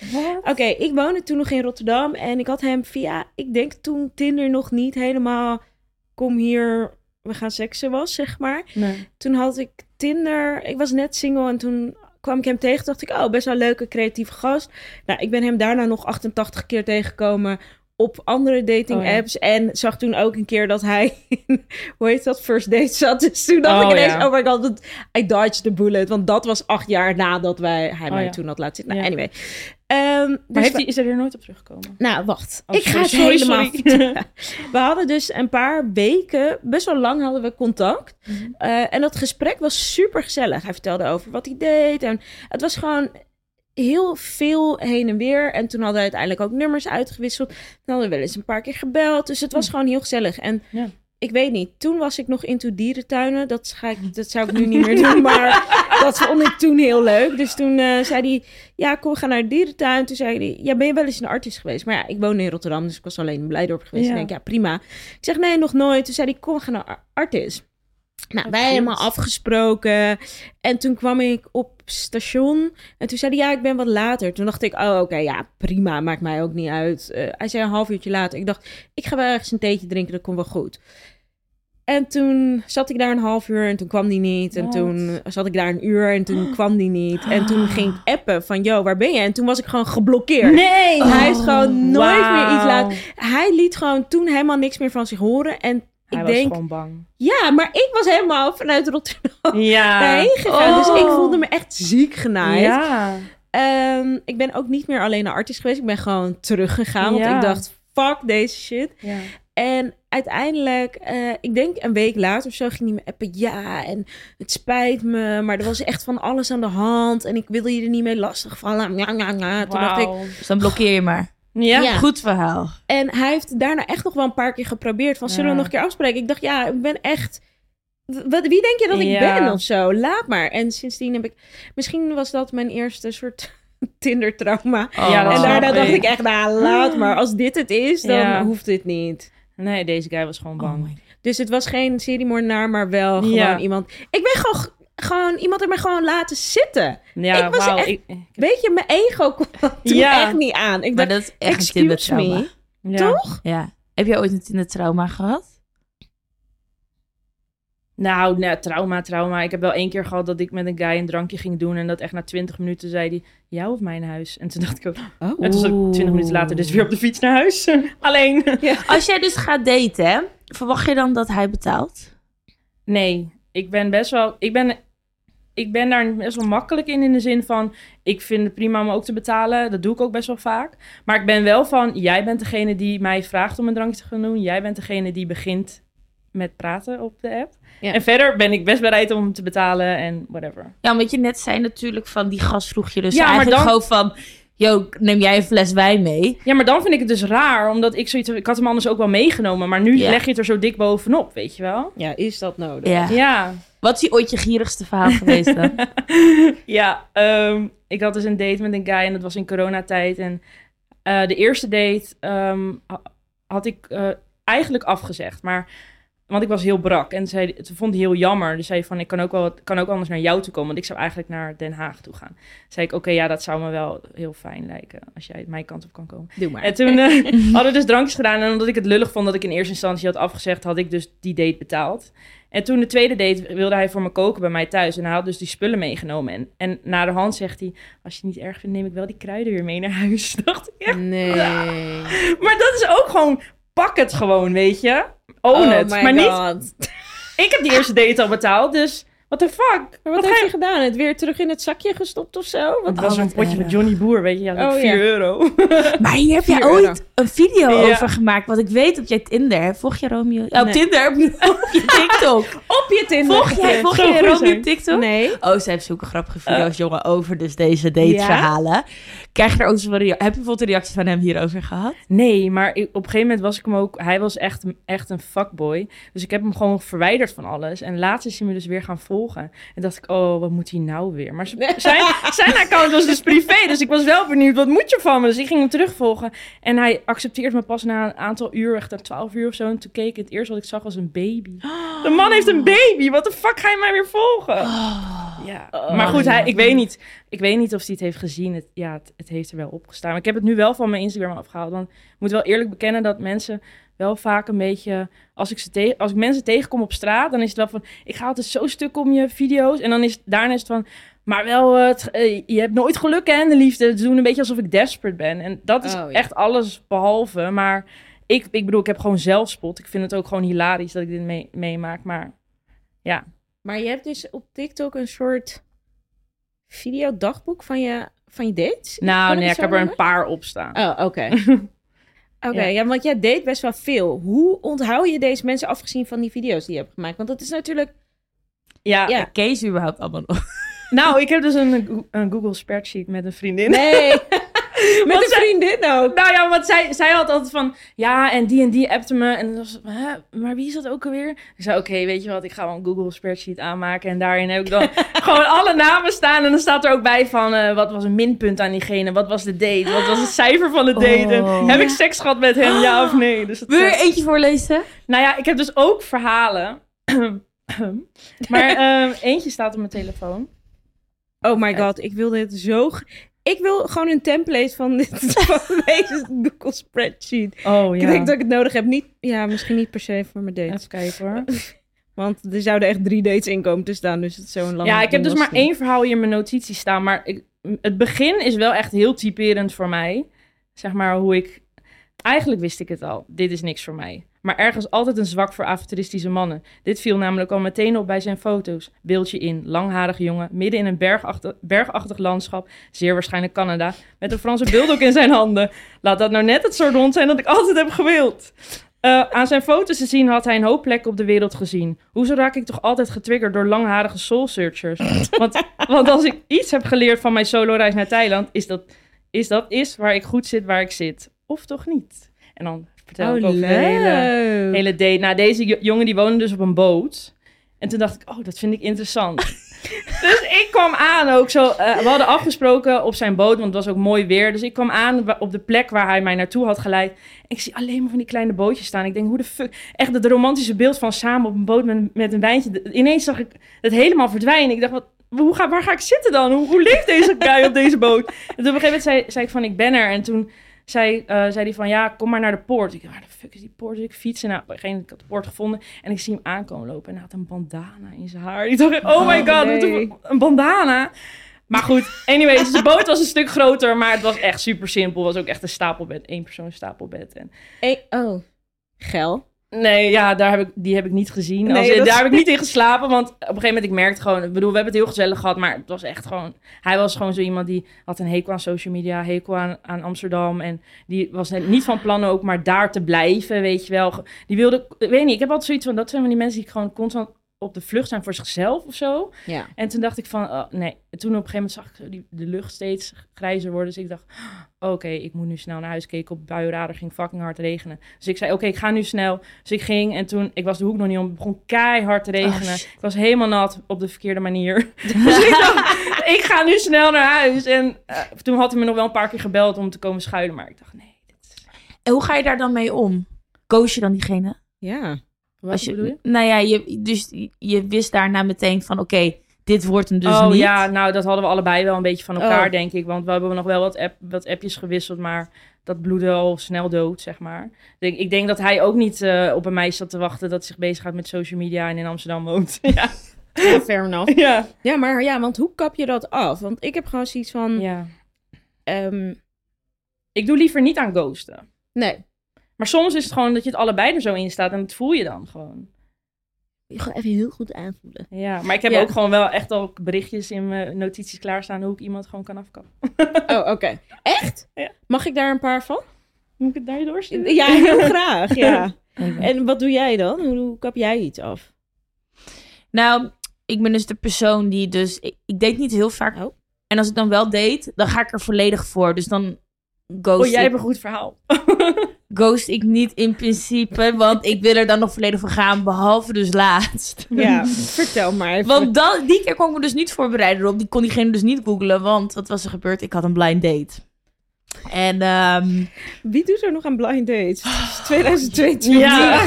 Oké, ik woonde toen nog in Rotterdam en ik had hem via, ik denk toen Tinder nog niet helemaal, kom hier, we gaan seksen was, zeg maar. Nee. Toen had ik Tinder, ik was net single en toen kwam ik hem tegen, dacht ik, oh, best wel een leuke creatieve gast. Nou, ik ben hem daarna nog 88 keer tegengekomen op andere dating Oh, ja. apps en zag toen ook een keer dat hij, in, hoe heet dat, first date zat. Dus toen dacht Oh, ik ineens, ja. oh my god, I dodged the bullet, want dat was acht jaar nadat wij, hij Oh, mij ja. toen had laten zitten. Nou, anyway. Ehm, Maar dus heeft hij, is er er nooit op teruggekomen? nou, wacht. Oh, ik ga het sorry, helemaal sorry. We hadden dus een paar weken, best wel lang hadden we contact. Mhm. Eh, en dat gesprek was super gezellig. Hij vertelde over wat hij deed. En het was gewoon heel veel heen en weer. En toen hadden we uiteindelijk ook nummers uitgewisseld. Dan hadden we wel eens een paar keer gebeld. Dus het was gewoon heel gezellig. En Ja. ik weet niet, toen was ik nog into dierentuinen. Dat, ga ik, dat zou ik nu niet meer doen. Maar dat vond ik toen heel leuk. Dus toen eh, zei hij, ja, kom, we gaan naar de dierentuin. Toen zei hij, ja, ben je wel eens de artis geweest? Maar ja, ik woonde in Rotterdam, dus ik was alleen in Blijdorp geweest. Ja. Ik denk, ja, prima. Ik zeg, nee, nog nooit. Toen zei hij, kom, we gaan naar Ar- artis. Nou, Oh, wij helemaal afgesproken. En toen kwam ik op station. En toen zei hij, ja, ik ben wat later. Toen dacht ik, oh, oké, ja, prima. Maakt mij ook niet uit. Eh, hij zei een half uurtje later. Ik dacht, ik ga wel ergens een theetje drinken. Dat komt wel goed. En toen zat ik daar een half uur en toen kwam die niet. En toen zat ik daar een uur en toen kwam die niet. En toen ging ik appen van, yo, waar ben je? En toen was ik gewoon geblokkeerd. Nee! Hij heeft gewoon nooit meer iets laten... Hij liet gewoon toen helemaal niks meer van zich horen. En Hij ik was denk, gewoon bang. ja, maar ik was helemaal vanuit Rotterdam Ja. daarheen gegaan. Dus ik Oh. voelde me echt ziek genaaid. Ja. Ehm, ik ben ook niet meer alleen naar artis geweest. Ik ben gewoon teruggegaan. Want Ja. ik dacht, fuck deze shit. ja. En uiteindelijk, eh, ik denk een week later of zo, ging hij me appen. Ja, en het spijt me, maar er was echt van alles aan de hand. En ik wilde je er niet mee lastigvallen. Ja, ja, ja. Toen dacht ik. Dus dan blokkeer je maar. Ja. Ja. Goed verhaal. En hij heeft daarna echt nog wel een paar keer geprobeerd. Van, zullen we nog een keer afspreken? Ik dacht, ja, ik ben echt... Wat, wie denk je dat ik Ja. ben of zo? Laat maar. En sindsdien heb ik... Misschien was dat mijn eerste soort Tinder-trauma. Dat en daarna dacht ik. echt, nou, laat maar. Als dit het is, dan hoeft dit niet. Nee, deze guy was gewoon bang. Oh Dus het was geen seriemoordenaar, maar wel gewoon iemand... Ik ben gewoon... Gewoon, iemand heeft me gewoon laten zitten. ja, ik was wauw. echt- ik- ik- Weet je, mijn ego kwam toen Ja. echt niet aan. Ik Maar dacht, dat is echt een excuse me. ja. Toch? Ja. Heb jij ooit een Tinder-trauma gehad? Nou, nee, trauma, trauma. Ik heb wel één keer gehad dat ik met een guy een drankje ging doen. En dat echt na twintig minuten zei hij, jou of mijn huis? En toen dacht ik ook... Oh. En toen zat ik twintig minuten later dus weer op de fiets naar huis. Alleen. Als jij dus gaat daten, verwacht je dan dat hij betaalt? Nee, ik ben best wel... Ik ben, ik ben daar best wel makkelijk in, in de zin van... Ik vind het prima om ook te betalen. Dat doe ik ook best wel vaak. Maar ik ben wel van... Jij bent degene die mij vraagt om een drankje te gaan doen. Jij bent degene die begint met praten op de app. Ja. En verder ben ik best bereid om te betalen en whatever. Ja, omdat je net zei natuurlijk van die gast vroeg je dus Ja, maar eigenlijk dan- gewoon van... Yo, neem jij een fles wijn mee? Ja, maar dan vind ik het dus raar, omdat ik zoiets... Ik had hem anders ook wel meegenomen, maar nu Ja. leg je het er zo dik bovenop, weet je wel? Ja, is dat nodig? Ja. Ja. Wat is die ooit je gierigste verhaal geweest dan? ja, ehm, ik had dus een date met een guy en dat was in coronatijd. En eh, de eerste date ehm, ha- had ik eh, eigenlijk afgezegd, maar... Want ik was heel brak en zei, ze vond hij heel jammer. Dus zei van, ik kan ook, wel, kan ook anders naar jou toe komen. Want ik zou eigenlijk naar Den Haag toe gaan. zei ik, oké, ja, dat zou me wel heel fijn lijken. Als jij mijn kant op kan komen. Doe maar. En toen eh, hadden we dus drankjes gedaan. En omdat ik het lullig vond dat ik in eerste instantie had afgezegd, had ik dus die date betaald. En toen de tweede date wilde hij voor me koken bij mij thuis. En hij had dus die spullen meegenomen. En, en na de hand zegt hij, als je het niet erg vindt, neem ik wel die kruiden weer mee naar huis. Dacht ik echt. Nee. Maar dat is ook gewoon, pak het gewoon, weet je. Own oh my Maar niet, God. ik heb die eerste date al betaald, dus what the fuck. Maar wat heb je- gedaan? Het weer terug in het zakje gestopt of zo? Wat Het was Oh, een wat potje erg. met Johnny Boer, weet je. Ja, Oh, 4 ja. euro. Maar hier heb jij 4 euro. ooit een video Ja. over gemaakt. Want ik weet dat jij Tinder hebt. Volg je Romeo? Oh, Nee. Tinder op je, op je TikTok. Op je Tinder. Volg jij, volg Romeo op TikTok? Nee. Oh, ze heeft zulke grappige video's, jongen, over dus deze dateverhalen. Krijg je er ook zo'n rea- Heb je bijvoorbeeld een reactie van hem hierover gehad? Nee, maar ik, op een gegeven moment was ik hem ook... Hij was echt, echt een fuckboy. Dus ik heb hem gewoon verwijderd van alles. En laatst is hij me dus weer gaan volgen. En dacht ik, oh, wat moet hij nou weer? Maar zijn, zijn account was dus privé. Dus ik was wel benieuwd, wat moet je van me? Dus ik ging hem terugvolgen. En hij accepteert me pas na een aantal uur, echt na 12 uur of zo. En toen keek ik, het eerste wat ik zag was een baby. De man heeft een baby. Wat de fuck ga je mij weer volgen? Ja. Oh, maar goed, hij, ja. ik, weet niet, ik weet niet of hij het heeft gezien. Het, ja, het, het heeft er wel opgestaan. Maar ik heb het nu wel van mijn Instagram afgehaald. Want ik moet wel eerlijk bekennen dat mensen wel vaak een beetje... Als ik, ze tegen, als ik mensen tegenkom op straat, dan is het wel van... Ik ga altijd zo stuk om je video's. En dan is daarna is het van... Maar wel, eh, het- eh, je hebt nooit geluk hè, in de liefde. Ze doen een beetje alsof ik desperate ben. En dat is Oh, ja. echt alles behalve. Maar ik, ik bedoel, ik heb gewoon zelfspot. Ik vind het ook gewoon hilarisch dat ik dit mee- meemaak. Maar ja, Maar je hebt dus op TikTok een soort videodagboek van je, van je dates? nou nee, ik heb er een paar op staan. Oh, oké. Oké, Ja. ja. want jij date best wel veel. Hoe onthoud je deze mensen afgezien van die video's die je hebt gemaakt? Want dat is natuurlijk... Ja, Ja. Kees überhaupt allemaal nog? nou, ik heb dus een, een Google spreadsheet met een vriendin. Nee, met een vriendin ook. Nou ja, want zij, zij had altijd van, ja, en die en die appte me. En dan was het, hè, maar wie is dat ook alweer? Ik zei, oké, weet je wat, ik ga wel een Google spreadsheet aanmaken. En daarin heb ik dan gewoon alle namen staan. En dan staat er ook bij van, eh, wat was een minpunt aan diegene? Wat was de date? Wat was het cijfer van de date? En Oh. heb ik seks gehad met hem, ja of nee? Dus het, Wil je er eentje voorlezen? nou ja, ik heb dus ook verhalen. maar ehm, eentje staat op mijn telefoon. Oh my god, ik wil dit zo... Ik wil gewoon een template van, dit, van deze Google spreadsheet. Oh Ik denk dat ik het nodig heb. Niet, ja, misschien niet per se voor mijn dates. Even kijken hoor. Want er zouden echt drie dates in komen te staan. Dus het is zo'n lang Ja, ik heb dus maar één verhaal hier in mijn notities staan. Maar ik, het begin is wel echt heel typerend voor mij. Zeg maar hoe ik... Eigenlijk wist ik het al. Dit is niks voor mij. Maar ergens altijd een zwak voor avonturistische mannen. Dit viel namelijk al meteen op bij zijn foto's. Beeldje in, langharige jongen, midden in een bergachtig, bergachtig landschap. Zeer waarschijnlijk Canada. Met een Franse bulldog in zijn handen. Laat dat nou net het soort hond zijn dat ik altijd heb gewild. Eh, aan zijn foto's te zien had hij een hoop plekken op de wereld gezien. Hoezo raak ik toch altijd getriggerd door langharige soul searchers? Want, want als ik iets heb geleerd van mijn solo-reis naar Thailand, is dat, is dat is waar ik goed zit, waar ik zit. Of toch niet? En dan vertel ik over de hele, hele date. Nou, deze jo- jongen die woonde dus op een boot. En toen dacht ik, oh, dat vind ik interessant. dus ik kwam aan ook zo. eh, we hadden afgesproken op zijn boot, want het was ook mooi weer. Dus ik kwam aan op de plek waar hij mij naartoe had geleid. En ik zie alleen maar van die kleine bootjes staan. Ik denk, hoe de fuck... Echt het romantische beeld van samen op een boot met, met een wijntje. Ineens zag ik het helemaal verdwijnen. Ik dacht, wat, hoe ga, waar ga ik zitten dan? Hoe, hoe leeft deze guy op deze boot? En toen op een gegeven moment zei, zei ik van, ik ben er. En toen zei, eh, zei hij van, ja, kom maar naar de poort. Ik dacht, waar de fuck is die poort? Dus ik fietsen naar, geen, ik had de poort gevonden. En ik zie hem aankomen lopen. En hij had een bandana in zijn haar. Ik dacht, oh my Oh, god, nee. wat een- bandana. Maar goed, anyway, dus de boot was een stuk groter. Maar het was echt super simpel. Het was ook echt een stapelbed. één persoon stapelbed. En Hey, oh, gel. Nee, ja, daar heb ik, die heb ik niet gezien. Nee, Als in, dat- Daar heb ik niet in geslapen, want op een gegeven moment, ik merkte gewoon... Ik bedoel, we hebben het heel gezellig gehad, maar het was echt gewoon... Hij was gewoon zo iemand die had een hekel aan social media, hekel aan, aan Amsterdam. En die was niet van plan ook maar daar te blijven, weet je wel. Die wilde, ik weet niet, ik heb altijd zoiets van... Dat zijn van die mensen die gewoon constant op de vlucht zijn voor zichzelf of zo. Ja. En toen dacht ik van, oh, nee. En toen op een gegeven moment zag ik die, de lucht steeds grijzer worden. Dus ik dacht, oh, oké, ik moet nu snel naar huis. Keek op buienradar, ging fucking hard regenen. Dus ik zei, oké, ik ga nu snel. Dus ik ging en toen, ik was de hoek nog niet om, het begon keihard te regenen. shit. ik was helemaal nat op de verkeerde manier. dus ik dacht, ik ga nu snel naar huis. En eh, toen had hij me nog wel een paar keer gebeld om te komen schuilen. Maar ik dacht, nee, dit is... En hoe ga je daar dan mee om? Koos je dan diegene? Ja. Wat Als je, bedoel je? Nou ja, je, dus je wist daarna meteen van oké, dit wordt hem dus oh niet. ja, nou dat hadden we allebei wel een beetje van elkaar, Oh. denk ik. Want we hebben nog wel wat, app, wat appjes gewisseld, maar dat bloedde al snel dood, zeg maar. Ik denk, ik denk dat hij ook niet eh, op een meisje zat te wachten dat zich bezig gaat met social media en in Amsterdam woont. ja. ja, fair enough. ja. Ja, maar ja, want hoe kap je dat af? Want ik heb gewoon zoiets van... ja. ehm, Ik doe liever niet aan ghosten. nee, Maar soms is het gewoon dat je het allebei er zo in staat en dat voel je dan gewoon. je gewoon even heel goed aanvoelen. Ja, maar ik heb Ja. ook gewoon wel echt al berichtjes in mijn notities klaarstaan hoe ik iemand gewoon kan afkappen. Oh, oké. Echt? Ja. Mag ik daar een paar van? Moet ik het naar je doorsturen? Ja, heel graag, ja. En wat doe jij dan? Hoe, hoe kap jij iets af? Nou, ik ben dus de persoon die dus... Ik, ik date niet heel vaak. Oh. En als ik dan wel date, dan ga ik er volledig voor. Dus dan ghost, Oh, jij ik, hebt een goed verhaal. ghost ik niet in principe. Want ik wil er dan nog volledig voor gaan. Behalve dus laatst. Ja, vertel maar even. Want dan, die keer kon ik me dus niet voorbereiden erop. Die kon diegene dus niet googlen. Want wat was er gebeurd? Ik had een blind date. En ehm, Wie doet er nog aan blind dates? Is 2022. Ja,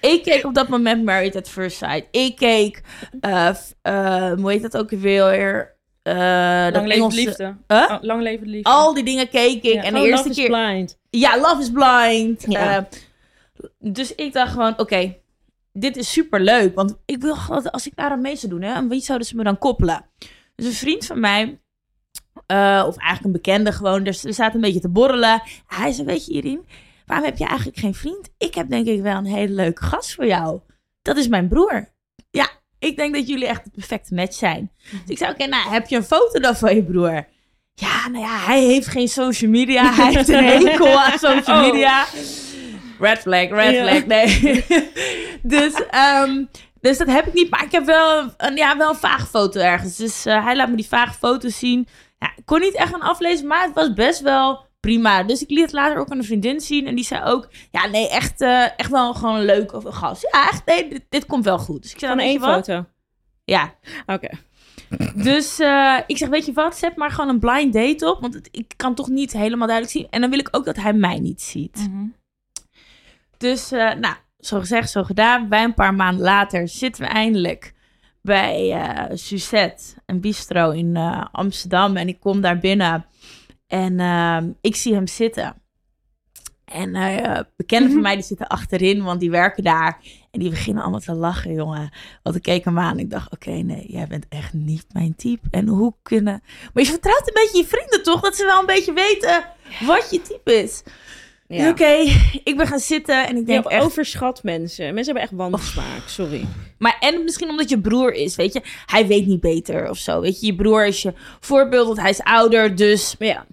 ik keek op dat moment Married at First Sight. Ik keek, eh, hoe heet dat ook weer? Eh dat Lang leven Engelse- liefde. Huh? Oh, lang leven de liefde. Al die dingen keek ik. Ja. En de Oh, eerste Love is keer... blind. Ja, Love is Blind. Ja. Eh, dus ik dacht gewoon, oké, dit is super leuk. Want ik wil gewoon, als ik daar aan mee zou doen, hè, aan wie zouden ze me dan koppelen? Dus een vriend van mij, eh, of eigenlijk een bekende gewoon, dus we zaten een beetje te borrelen. Hij zei, weet je Irene, waarom heb je eigenlijk geen vriend? Ik heb denk ik wel een hele leuke gast voor jou. Dat is mijn broer. Ja, ik denk dat jullie echt de perfecte match zijn. Dus ik zei, oké, nou, heb je een foto dan van je broer? Ja, nou ja, hij heeft geen social media. Hij heeft een hekel aan social Oh. media. Red flag, red Ja. flag, nee. dus, ehm, dus dat heb ik niet. Maar ik heb wel een, ja, wel een vage foto ergens. Dus eh, hij laat me die vage foto's zien. Ja, ik kon niet echt gaan aflezen, maar het was best wel prima. Dus ik liet het later ook aan een vriendin zien. En die zei ook, ja nee, echt, eh, echt wel gewoon een leuke gast. Ja, echt, nee, dit, dit komt wel goed. Dus ik zei, dan, één wat? foto. Ja, Oké. dus eh, ik zeg, weet je wat, zet maar gewoon een blind date op. Want het- ik kan toch niet helemaal duidelijk zien. En dan wil ik ook dat hij mij niet ziet. Mhm. Dus, eh, nou, zo gezegd, zo gedaan. Bij een paar maanden later zitten we eindelijk bij eh Suzette, een bistro in Amsterdam. En ik kom daar binnen en ehm, ik zie hem zitten. En eh bekenden van mij die zitten achterin, want die werken daar. En die beginnen allemaal te lachen, jongen. Want ik keek hem aan en ik dacht, oké, nee, jij bent echt niet mijn type. En hoe kunnen... Maar je vertrouwt een beetje je vrienden, toch? Dat ze wel een beetje weten wat je type is. Ja. Oké, ik ben gaan zitten en ik Je denk hebt echt... overschat mensen. Mensen hebben echt wansmaak, sorry. Maar en misschien omdat je broer is, weet je. Hij weet niet beter of zo, weet je. Je broer is je voorbeeld, want hij is ouder, dus... Maar ja,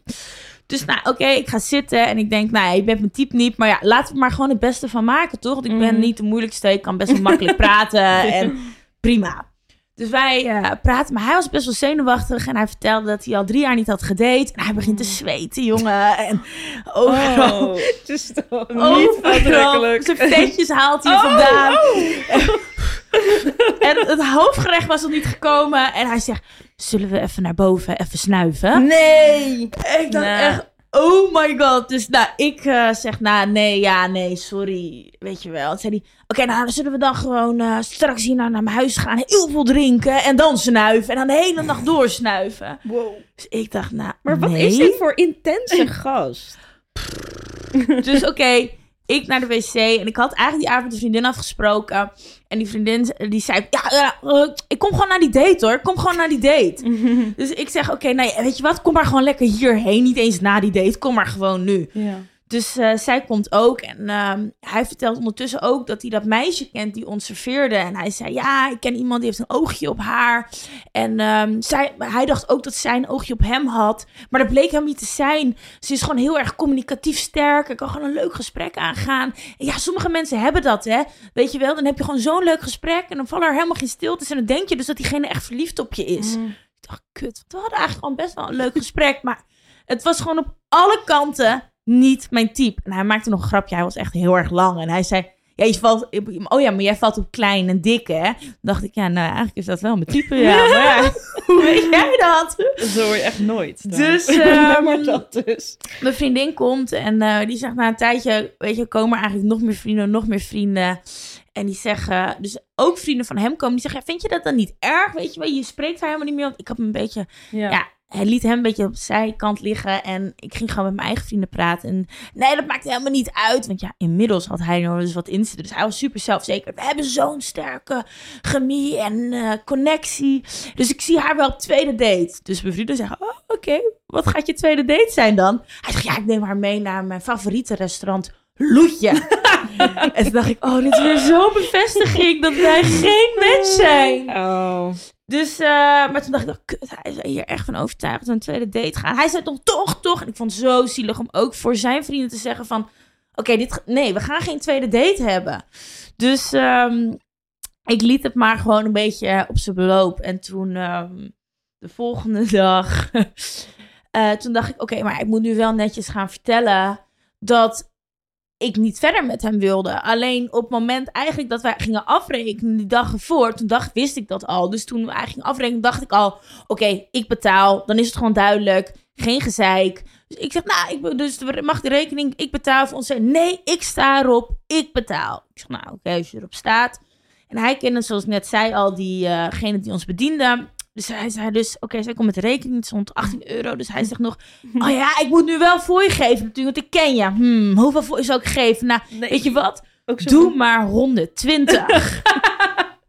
Dus nou, oké, ik ga zitten en ik denk, nou, ja, je bent mijn type niet. Maar ja, laten we maar gewoon het beste van maken, toch? Want ik ben Mhm. niet de moeilijkste, ik kan best wel makkelijk praten en prima. Dus wij eh, praten, maar hij was best wel zenuwachtig en hij vertelde dat hij al drie jaar niet had gedate. En hij begint te zweten, jongen. En overal, Oh, Dus overal zijn vetjes haalt hij Oh, vandaan. En het hoofdgerecht was nog niet gekomen. En hij zegt, zullen we even naar boven, even snuiven? Nee! Ik dacht echt, oh my god. Dus nou, ik eh, zeg, nou, nee, ja, nee, sorry. Weet je wel. Toen zei hij, oké, nou, dan zullen we dan gewoon eh, straks hier naar, naar mijn huis gaan. Heel veel drinken en dan snuiven. En dan de hele nacht doorsnuiven. Wow. Dus ik dacht, nou, Maar wat nee. is dit voor intense gast? Dus oké, ik naar de wc. En ik had eigenlijk die avond een vriendin afgesproken. En die vriendin die zei, ja, ja eh, ik kom gewoon naar die date hoor. Ik kom gewoon naar die date. Dus ik zeg, oké, nee, weet je wat? Kom maar gewoon lekker hierheen. Niet eens na die date. Kom maar gewoon nu. Ja. Dus eh, zij komt ook. En ehm, hij vertelt ondertussen ook dat hij dat meisje kent die ons serveerde. En hij zei, ja, ik ken iemand die heeft een oogje op haar. En ehm, zij, hij dacht ook dat zij een oogje op hem had. Maar dat bleek hem niet te zijn. Ze is gewoon heel erg communicatief sterk. En kan gewoon een leuk gesprek aangaan. En ja, sommige mensen hebben dat, hè. Weet je wel, dan heb je gewoon zo'n leuk gesprek. En dan vallen er helemaal geen stiltes. En dan denk je dus dat diegene echt verliefd op je is. Mm. Ik dacht, kut. We hadden eigenlijk gewoon best wel een leuk gesprek. Maar het was gewoon op alle kanten niet mijn type. En hij maakte nog een grapje. Hij was echt heel erg lang. En hij zei, ja, je valt... Oh ja, maar jij valt op klein en dik, hè? Dan dacht ik, ja, nou, eigenlijk is dat wel mijn type, ja. Maar ja, hoe weet jij dat? Dat hoor je echt nooit. dan. Dus, Ja, ehm, maar dat dus. mijn vriendin komt en eh, die zegt na een tijdje, weet je, komen er eigenlijk nog meer vrienden, nog meer vrienden. En die zeggen, dus ook vrienden van hem komen, die zeggen, ja, vind je dat dan niet erg? Weet je wel, je spreekt daar helemaal niet meer. Want ik had een beetje ja. ja, hij liet hem een beetje op zijkant liggen. En ik ging gewoon met mijn eigen vrienden praten. En nee, dat maakt helemaal niet uit. Want ja, inmiddels had hij nog eens wat in zitten. Dus hij was super zelfzeker. We hebben zo'n sterke chemie en eh, connectie. Dus ik zie haar wel op tweede date. Dus mijn vrienden zeggen, oh, oké, wat gaat je tweede date zijn dan? Hij zegt, ja, ik neem haar mee naar mijn favoriete restaurant. Loetje. en toen dacht ik, oh, dit is weer zo'n bevestiging dat wij geen match zijn. Oh. Dus, eh, maar toen dacht ik, hij is hier echt van overtuigd we een tweede date gaan. Hij zei toch, toch, toch. En ik vond het zo zielig om ook voor zijn vrienden te zeggen van... Oké, dit, nee, we gaan geen tweede date hebben. Dus ehm, ik liet het maar gewoon een beetje op zijn beloop. En toen, ehm, de volgende dag... eh, toen dacht ik, oké, maar ik moet nu wel netjes gaan vertellen... dat ik niet verder met hem wilde. Alleen op het moment eigenlijk dat wij gingen afrekenen die dag ervoor, toen dacht, wist ik dat al. Dus toen eigenlijk gingen afrekenen, dacht ik al, oké, ik betaal. Dan is het gewoon duidelijk. Geen gezeik. Dus ik zeg, nou, ik, dus mag de rekening, ik betaal voor ons. Nee, ik sta erop, ik betaal. Ik zeg, nou, oké, als je erop staat. En hij kende, zoals ik net zei, al diegene die ons bediende. Dus hij zei dus, oké, zij komt met de rekening, het stond 18 euro. Dus hij zegt nog, oh ja, ik moet nu wel voor je geven natuurlijk, want ik ken je. Hmm, hoeveel voor je zou ik geven? Nou, Nee, weet je wat? Doe maar 120.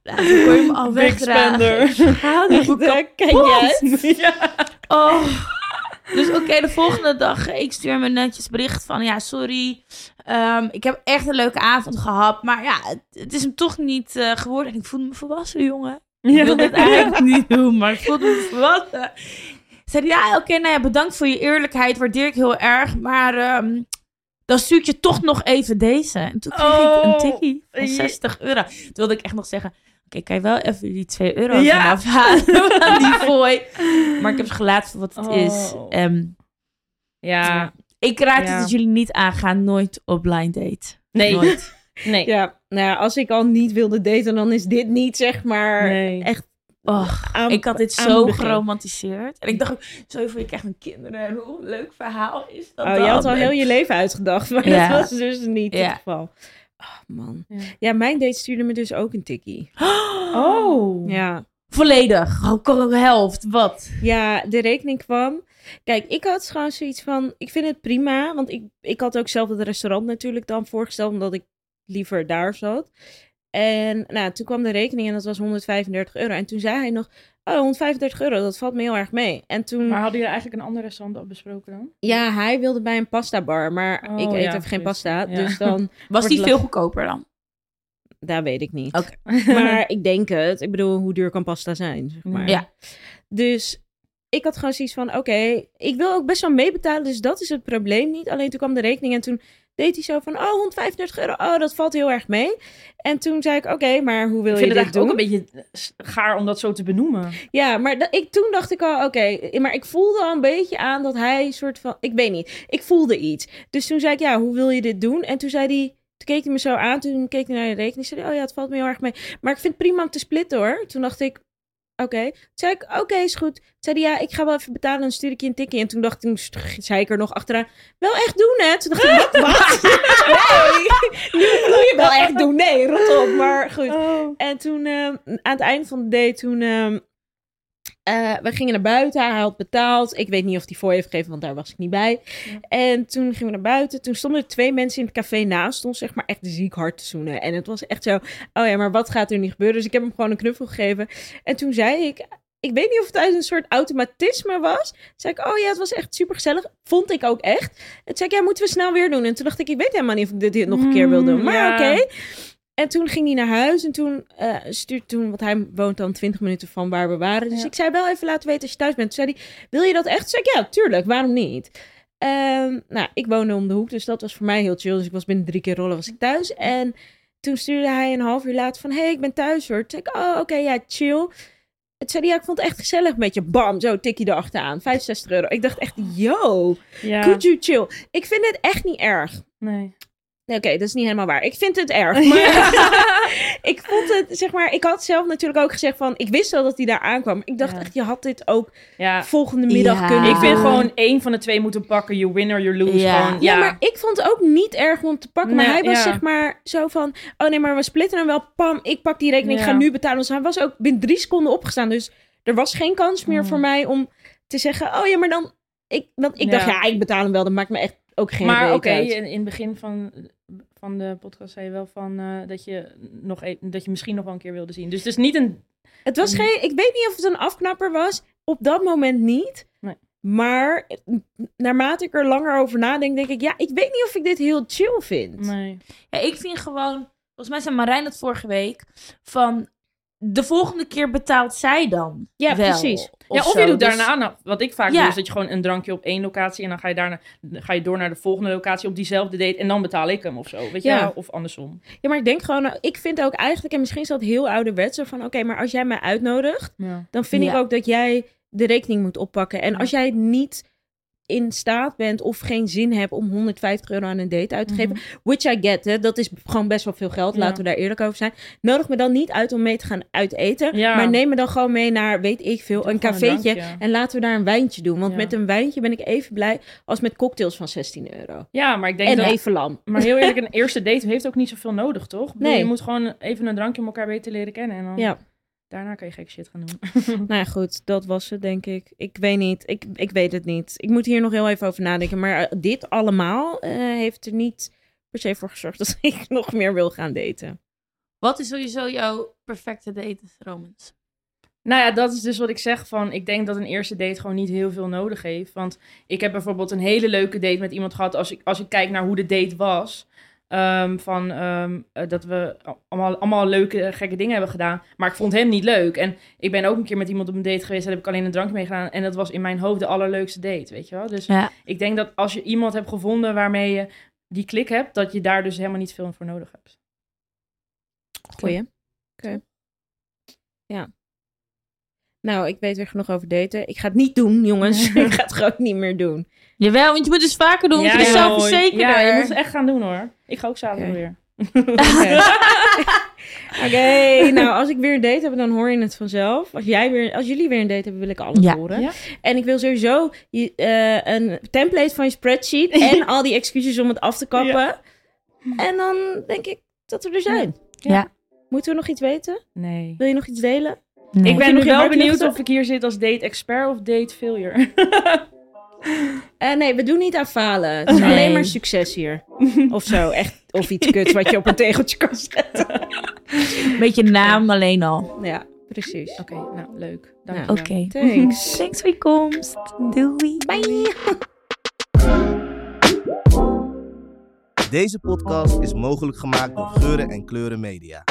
ja, kon je hem al wegdragen. boek Daar ken je het. Ja. Oh. Dus oké, de volgende dag, ik stuur een netjes bericht van, ja, sorry. Ehm, ik heb echt een leuke avond gehad, maar ja, het, het is hem toch niet eh, geworden. En ik voelde me volwassen, jongen. Ik wilde het eigenlijk niet doen, maar me volwassen. Zei hij, ja, oké, nou ja, bedankt voor je eerlijkheid, waardeer ik heel erg, maar ehm, dan stuur ik je toch nog even deze. En toen kreeg ik een Oh. tikkie van Je- 60 euro. Toen wilde ik echt nog zeggen, oké, kan je wel even die 2 euro Ja. vanaf halen aan die fooi. Maar ik heb ze gelaten voor wat het is. Oh. Ehm, Ja. ik raad het dat jullie niet aangaan, nooit op blind date. Nee. Nooit. Nee. Ja, nou ja, als ik al niet wilde daten, dan is dit niet zeg maar Nee. echt Och, aan- ik had dit zo geromantiseerd. En ik dacht ook, zo je krijgt een kinderen. En hoe leuk verhaal is dat Oh, dan? je had al heel je leven uitgedacht, maar Ja. dat was dus niet Ja. het geval. Oh man. Ja. Ja, mijn date stuurde me dus ook een tikkie. Oh. Ja. Volledig. Ook helft. Wat? Ja, de rekening kwam. Kijk, ik had gewoon zoiets van, ik vind het prima, want ik, ik had ook zelf het restaurant natuurlijk dan voorgesteld, omdat ik liever daar zat. En nou, toen kwam de rekening en dat was 135 euro. En toen zei hij nog, oh, 135 euro, dat valt me heel erg mee. En toen, Maar hadden jullie eigenlijk een ander restaurant al besproken dan? ja, hij wilde bij een pasta bar, maar Oh, ik eet ja, even geen pasta. Ja. Dus dan, Was die veel goedkoper dan? daar weet ik niet. Oké. Maar ik denk het. Ik bedoel, hoe duur kan pasta zijn, zeg maar. Ja. Dus ik had gewoon zoiets van, oké, ik wil ook best wel meebetalen, dus dat is het probleem niet. Alleen toen kwam de rekening en toen deed hij zo van, oh, 135 euro, oh, dat valt heel erg mee. En toen zei ik, oké, maar hoe wil Ik je vind dit het doen? eigenlijk ook een beetje gaar om dat zo te benoemen. Ja, maar dat, ik, toen dacht ik al, oké, maar ik voelde al een beetje aan dat hij soort van, ik weet niet, ik voelde iets. Dus toen zei ik, ja, hoe wil je dit doen? En toen zei hij, toen keek hij me zo aan, toen keek hij naar de rekening, zei hij, oh ja, het valt me heel erg mee. Maar ik vind het prima om te splitten hoor. Toen dacht ik, oké. Toen zei ik, oké, is goed. Toen zei hij, ja, ik ga wel even betalen, dan stuur ik je een tikje. En toen dacht ik, toen zei ik er nog achteraan, wel echt doen hè? Toen dacht ik, wat? wat? nee, nu wil je wel echt doen. Nee, rot op. Maar goed. En toen, ehm, aan het einde van de date, toen... ehm, eh, we gingen naar buiten, hij had betaald. Ik weet niet of hij voor heeft gegeven, want daar was ik niet bij. En toen gingen we naar buiten. Toen stonden er twee mensen in het café naast ons, zeg maar, echt ziek hard te zoenen. En het was echt zo, oh ja, maar wat gaat er nu gebeuren? Dus ik heb hem gewoon een knuffel gegeven. En toen zei ik, ik weet niet of het uit een soort automatisme was. Toen zei ik, oh ja, het was echt super gezellig. Vond ik ook echt. En toen zei ik, ja, moeten we snel weer doen. En toen dacht ik, ik weet helemaal niet of ik dit nog een keer wil doen. Mm, Maar ja. oké. En toen ging hij naar huis en toen eh stuurde toen, want hij woont dan 20 minuten van waar we waren. Dus Ja. ik zei wel even laten weten als je thuis bent. Toen zei hij, wil je dat echt? Toen zei ik, ja, tuurlijk, waarom niet? Ehm, nou, ik woonde om de hoek, dus dat was voor mij heel chill. Dus ik was binnen drie keer rollen was ik thuis. En toen stuurde hij een half uur later van, hey, ik ben thuis hoor. Toen zei ik, oh, oké, ja, chill. Toen zei hij, ja, ik vond het echt gezellig met je. Bam, zo tikkie erachteraan. 65 euro. Ik dacht echt, yo, Ja, could you chill? Ik vind het echt niet erg. nee. Nee, Oké, dat is niet helemaal waar. Ik vind het erg. Maar ik vond het, zeg maar, ik had zelf natuurlijk ook gezegd van, ik wist wel dat hij daar aankwam. Maar ik dacht Ja. echt, je had dit ook Ja, volgende middag Ja. kunnen ik vind gewoon één van de twee moeten pakken. You win or you lose. Ja. Gewoon, Ja, ja, maar ik vond het ook niet erg om te pakken. Nee, maar hij was ja. zeg maar zo van, oh nee, maar we splitten hem wel. Pam, ik pak die rekening, ik ga nu betalen. Dus hij was ook binnen drie seconden opgestaan. Dus er was geen kans meer Mm. voor mij om te zeggen, oh ja, maar dan... Ik, want ik dacht, Ja. ik betaal hem wel. Dat maakt me echt ook geen maar reet oké, uit. in, in het begin van, van de podcast zei je wel van eh, dat, je nog e- dat je misschien nog wel een keer wilde zien. Dus het is niet een. Het was geen, ik weet niet of het een afknapper was. Op dat moment niet. Nee. Maar naarmate ik er langer over nadenk, denk ik, ja, ik weet niet of ik dit heel chill vind. Nee. Ja, ik vind gewoon, volgens mij zei Marijn dat vorige week, van de volgende keer betaalt zij dan. Ja, wel, precies. Ja, of zo. je doet Dus- daarna nog. Wat ik vaak Ja. doe, is dat je gewoon een drankje op één locatie en dan ga je daarna ga je door naar de volgende locatie op diezelfde date en dan betaal ik hem of zo. Weet je Ja. wel? Of andersom. Ja, maar ik denk gewoon, nou, ik vind ook eigenlijk, en misschien is dat heel ouderwets, van, oké, maar als jij mij uitnodigt, Ja. dan vind ik ook dat jij de rekening moet oppakken. En als jij niet in staat bent of geen zin hebt om 150 euro aan een date uit te geven, which I get, hè, dat is gewoon best wel veel geld, Mhm. Ja. laten we daar eerlijk over zijn. Nodig me dan niet uit om mee te gaan uiteten, Ja. maar neem me dan gewoon mee naar, weet ik veel, Doe een cafeetje. en laten we daar een wijntje doen. Want Ja. met een wijntje ben ik even blij als met cocktails van 16 euro. Ja, maar ik denk En dat. even lam. Maar heel eerlijk, een eerste date heeft ook niet zoveel nodig, toch? Bedoel, Nee. Je moet gewoon even een drankje om elkaar beter leren kennen. En dan Ja. Daarna kan je gekke shit gaan doen. Nou ja, goed, dat was het, denk ik. Ik weet niet. Ik, ik weet het niet. Ik moet hier nog heel even over nadenken. Maar eh, dit allemaal eh, heeft er niet per se voor gezorgd dat ik nog meer wil gaan daten. Wat is sowieso jouw perfecte date, Romans? Nou ja, dat is dus wat ik zeg van, ik denk dat een eerste date gewoon niet heel veel nodig heeft. Want ik heb bijvoorbeeld een hele leuke date met iemand gehad, als ik, als ik kijk naar hoe de date was. Ehm, van ehm, eh, dat we allemaal, allemaal leuke, gekke dingen hebben gedaan. Maar ik vond hem niet leuk. En ik ben ook een keer met iemand op een date geweest, daar heb ik alleen een drank mee gedaan. En dat was in mijn hoofd de allerleukste date, weet je wel. Dus Ja. ik denk dat als je iemand hebt gevonden waarmee je die klik hebt, dat je daar dus helemaal niet veel voor nodig hebt. Goeie. Oké. Ja. Nou, ik weet weer genoeg over daten. Ik ga het niet doen, jongens. ik ga het gewoon niet meer doen. Jawel, want je moet dus vaker doen, want je bent zelfverzekerder. Ja, je moet het echt gaan doen hoor. Ik ga ook zaterdag weer. Oké, Oké, nou, als ik weer een date heb, dan hoor je het vanzelf. Als, jij weer, als jullie weer een date hebben, wil ik alles Ja. horen. Ja. En ik wil sowieso je, eh, een template van je spreadsheet en al die excuses om het af te kappen. En dan denk ik dat we er zijn. Ja. Moeten we nog iets weten? Nee. Wil je nog iets delen? Nee. Ik ben nog wel benieuwd of ik hier zit als date expert of date failure. Eh, nee, we doen niet aan falen. Het is nee. alleen maar succes hier. Of zo, echt. Of iets kuts wat je op een tegeltje kan zetten. Beetje naam alleen al. Ja, precies. Oké, nou leuk. Dank je. Oké. Okay. Thanks. Thanks voor je komst. Doei. Bye. Deze podcast is mogelijk gemaakt door Geuren en Kleuren Media.